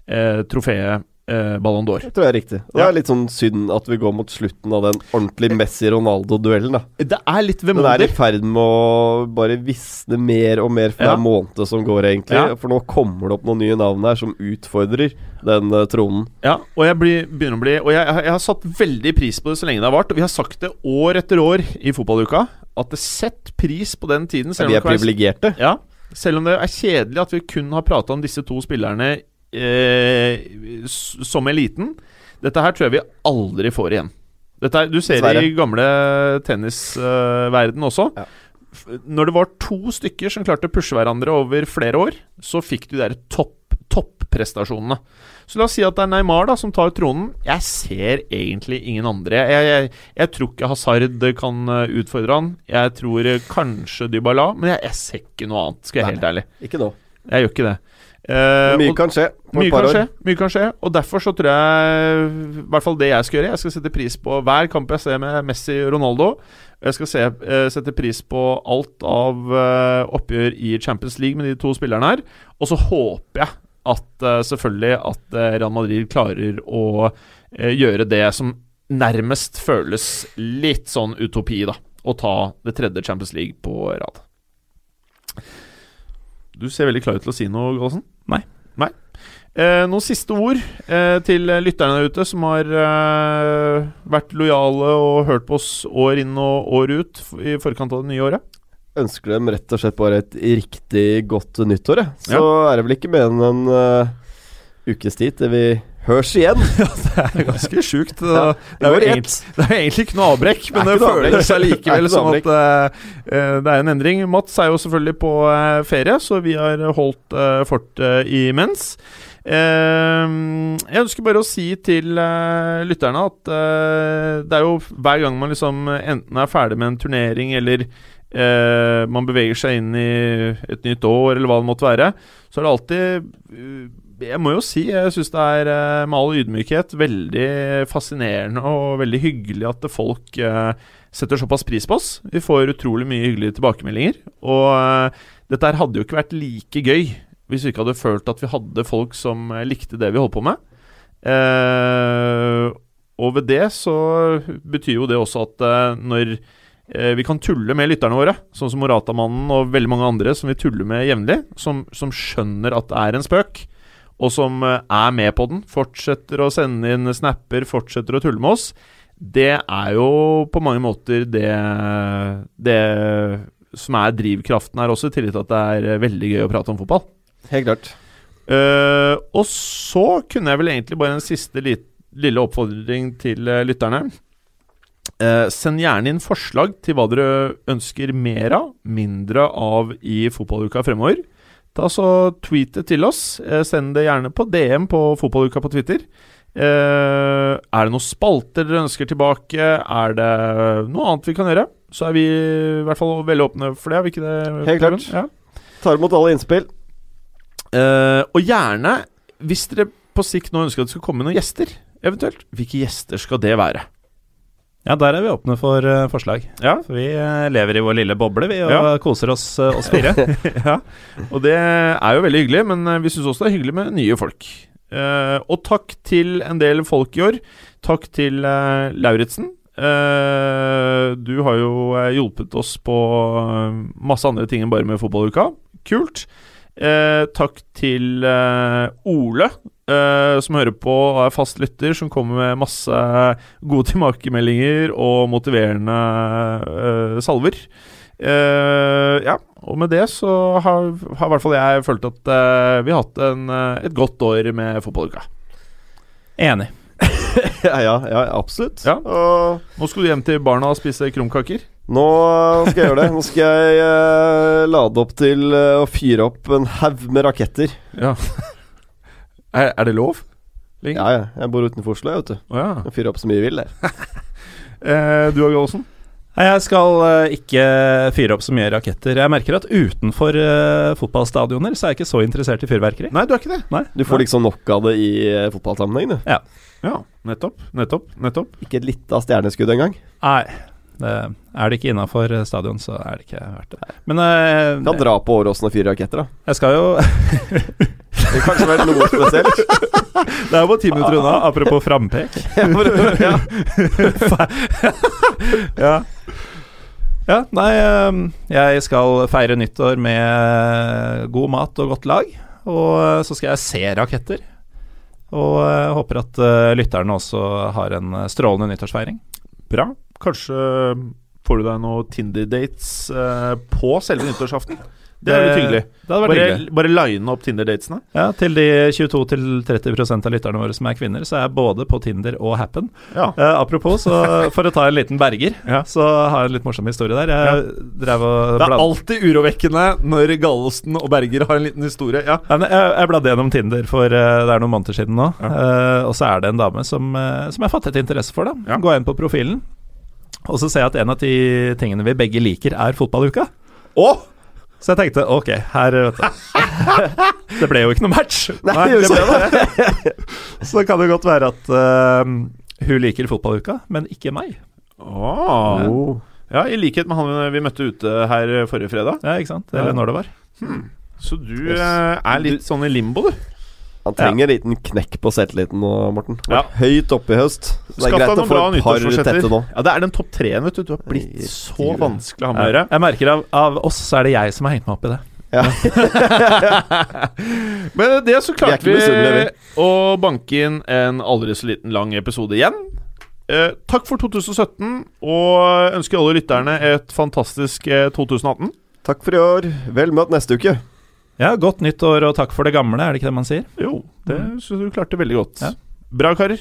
eh, trofeet eh, Ballon d'Or. Det tror jeg er riktig. Det er litt sånn synd at vi går mot slutten av den ordentlig Messi-Ronaldo-duellen. da Det er litt Den er i ferd med å bare visne mer og mer for Ja. hver måned som går, egentlig. Ja. For nå kommer det opp noen nye navn her som utfordrer den uh, tronen. Ja, og jeg blir, begynner å bli Og jeg, jeg har satt veldig pris på det så lenge det har vart. Og vi har sagt det år etter år i fotballuka. At det sett pris på den tiden. Vi er privilegerte. Ja, selv om det er kjedelig at vi kun har prata om disse to spillerne eh, som eliten. Dette her tror jeg vi aldri får igjen. Dette er, du ser det i gamle tennisverden også. Ja. Når det var to stykker som klarte å pushe hverandre over flere år, så fikk du de der topp topprestasjonene. Så la oss si at det er Neymar da som tar tronen. Jeg ser egentlig ingen andre. Jeg, jeg, jeg tror ikke Hazard kan eh, utfordre han. Jeg tror eh, kanskje Dybala, men jeg, jeg ser ikke noe annet, skal jeg være helt ærlig. Ikke da. Jeg gjør ikke det. Eh, Mye kan skje mye kan skje, mye kan skje. Og derfor så tror jeg I hvert fall det jeg skal gjøre. Jeg skal sette pris på hver kamp jeg ser med Messi og Ronaldo. Jeg skal se, uh, sette pris på alt av uh, oppgjør i Champions League med de to spillerne her. Og så håper jeg at selvfølgelig at Real Madrid klarer å gjøre det som nærmest føles litt sånn utopi, da. Å ta det tredje Champions League på rad. Du ser veldig klar ut til å si noe, Gallosen. Nei. Nei. Eh, noen siste ord eh, til lytterne der ute som har eh, vært lojale og hørt på oss år inn og år ut i forkant av det nye året? Ønsker dem rett og slett bare et riktig godt nyttår, jeg. Så er det vel ikke mer enn en uh, ukes tid til vi høres igjen. Det er ganske sjukt. Det, Ja, det, er jo egentlig, det er egentlig ikke noe avbrekk, men Det det, føles Det er som at eh, det er en endring. Mats er jo selvfølgelig på uh, ferie, så vi har holdt uh, fortet imens. Jeg ønsker bare å si til lytterne at det er jo hver gang man liksom enten er ferdig med en turnering eller man beveger seg inn i et nytt år, eller hva det måtte være, så er det alltid jeg må jo si, jeg syns det er eh, med all ydmykhet veldig fascinerende og veldig hyggelig at folk eh, setter såpass pris på oss. Vi får utrolig mye hyggelige tilbakemeldinger. Og eh, dette her hadde jo ikke vært like gøy hvis vi ikke hadde følt at vi hadde folk som likte det vi holdt på med. Og ved det så betyr jo det også at når vi kan tulle med lytterne våre, sånn som Morata-mannen og veldig mange andre som vi tuller med jevnlig, som, som skjønner at det er en spøk, og som eh, er med på den, fortsetter å sende inn snapper, fortsetter å tulle med oss, det er jo på mange måter det, det som er drivkraften her også, i tillegg til at det er eh, veldig gøy å prate om fotball. Helt klart. Uh, og så kunne jeg vel egentlig bare en siste lit, lille oppfordring til uh, lytterne. Uh, send gjerne inn forslag til hva dere ønsker mer av, mindre av i fotballuka fremover. Ta så Tweet det til oss. Eh, send det gjerne på DM på Fotballuka på Twitter. Eh, er det noen spalter dere ønsker tilbake? Er det noe annet vi kan gjøre? Så er vi i hvert fall veldig åpne for det. Er vi ikke det? Helt klart. Ja. Tar imot alle innspill. Eh, og gjerne, hvis dere på sikt nå ønsker at det skal komme noen gjester, eventuelt, hvilke gjester skal det være? Ja, der er vi åpne for uh, forslag. Ja, For vi uh, lever i vår lille boble, vi, og Ja. koser oss, uh, oss fire. ja. Og det er jo veldig hyggelig, men vi syns også det er hyggelig med nye folk. Og takk til en del folk i år. Takk til uh, Lauritzen. Du har jo hjulpet oss på masse andre ting enn bare med fotballuka. Kult. Takk til Ole, eh, som hører på og er fast lytter, som kommer med masse gode tilbakemeldinger og motiverende eh, salver. Eh, ja, og med det så har, har i hvert fall jeg følt at eh, vi har hatt en, eh, et godt år med fotballuka. Enig. ja, ja, ja, absolutt. Ja. Og Nå skal du hjem til barna og spise krumkaker. nå skal jeg gjøre det. Nå skal jeg uh, lade opp til å fyre opp en haug med raketter. Ja. Er, er det lov? Ling? Ja, ja. Jeg bor utenfor Oslo, jeg, vet du. Oh, ja. Fyrer opp så mye jeg vil, jeg. Eh, du og Gallosen? Nei, Jeg skal eh, ikke fyre opp så mye raketter. Jeg merker at utenfor uh, fotballstadioner så er jeg ikke så interessert i fyrverkeri. Nei, du er ikke det. Nei. Du får liksom nok av det i uh, fotballsammenheng, du. Ja, nettopp. Nettopp. nettopp. Ikke et lite stjerneskudd engang. Nei. Det, er det ikke innafor stadion, så er det ikke verdt det. Men uh, Kan dra på Åråsen og fyre raketter, da. jeg skal jo Det kan kanskje være noe spesielt. Det er jo bare ti minutter unna, apropos frampek. ja. ja. ja, nei ehm, Jeg skal feire nyttår med god mat og godt lag. Og eh, så skal jeg se raketter. Og håper at eh, lytterne også har en eh, strålende nyttårsfeiring. Bra. Kanskje får du deg noen Tinder-dates eh, på selve nyttårsaften. Det er litt hyggelig. Det hadde vært Bare, hyggelig. bare line opp Tinder-datesene. Ja, Til de 22-30% av lytterne våre som er kvinner, så er jeg både på Tinder og Happen. Ja. Eh, apropos, så for å ta en liten berger, Ja. så har jeg en litt morsom historie der. Jeg drev og Det er bladde- alltid urovekkende når Gallosten og Berger har en liten historie. Ja. Men jeg, jeg bladde gjennom Tinder for uh, det er noen måneder siden nå. uh, og så er det en dame som, uh, som jeg fattet interesse for. da Ja. Går inn på profilen, og så ser jeg at en av de tingene vi begge liker, er fotballuka. Å! Så jeg tenkte ok, her vet du Det ble jo ikke noe match. Nei, det det ble, så det kan jo godt være at uh, hun liker fotballuka, men ikke meg. Oh. Ja, i likhet med han vi møtte ute her forrige fredag. Ja, ikke sant? Eller når det var. Så du eh, er litt sånn i limbo, du. Han trenger en liten knekk på selvtilliten nå, Morten. Ja. Høyt oppe i høst. Det er Skaff greit deg å noen få bra et par nyttårsforsetter. tette nå. Ja, det er den topp treen, vet du. Du har blitt Nei, så riktig. vanskelig å ha med å gjøre. jeg merker av, av oss så er det jeg som har hengt meg opp i det. Ja. Men det så Vi er klarte ikke vi misunnelige, å banke inn en aldri så liten lang episode igjen. Eh, takk for 2017, og ønsker alle lytterne et fantastisk eh, 2018. Takk for i år. Vel møtt neste uke. Ja, Godt nyttår og takk for det gamle, er det ikke det man sier? Jo, det syns du klarte veldig godt. Ja. Bra, karer.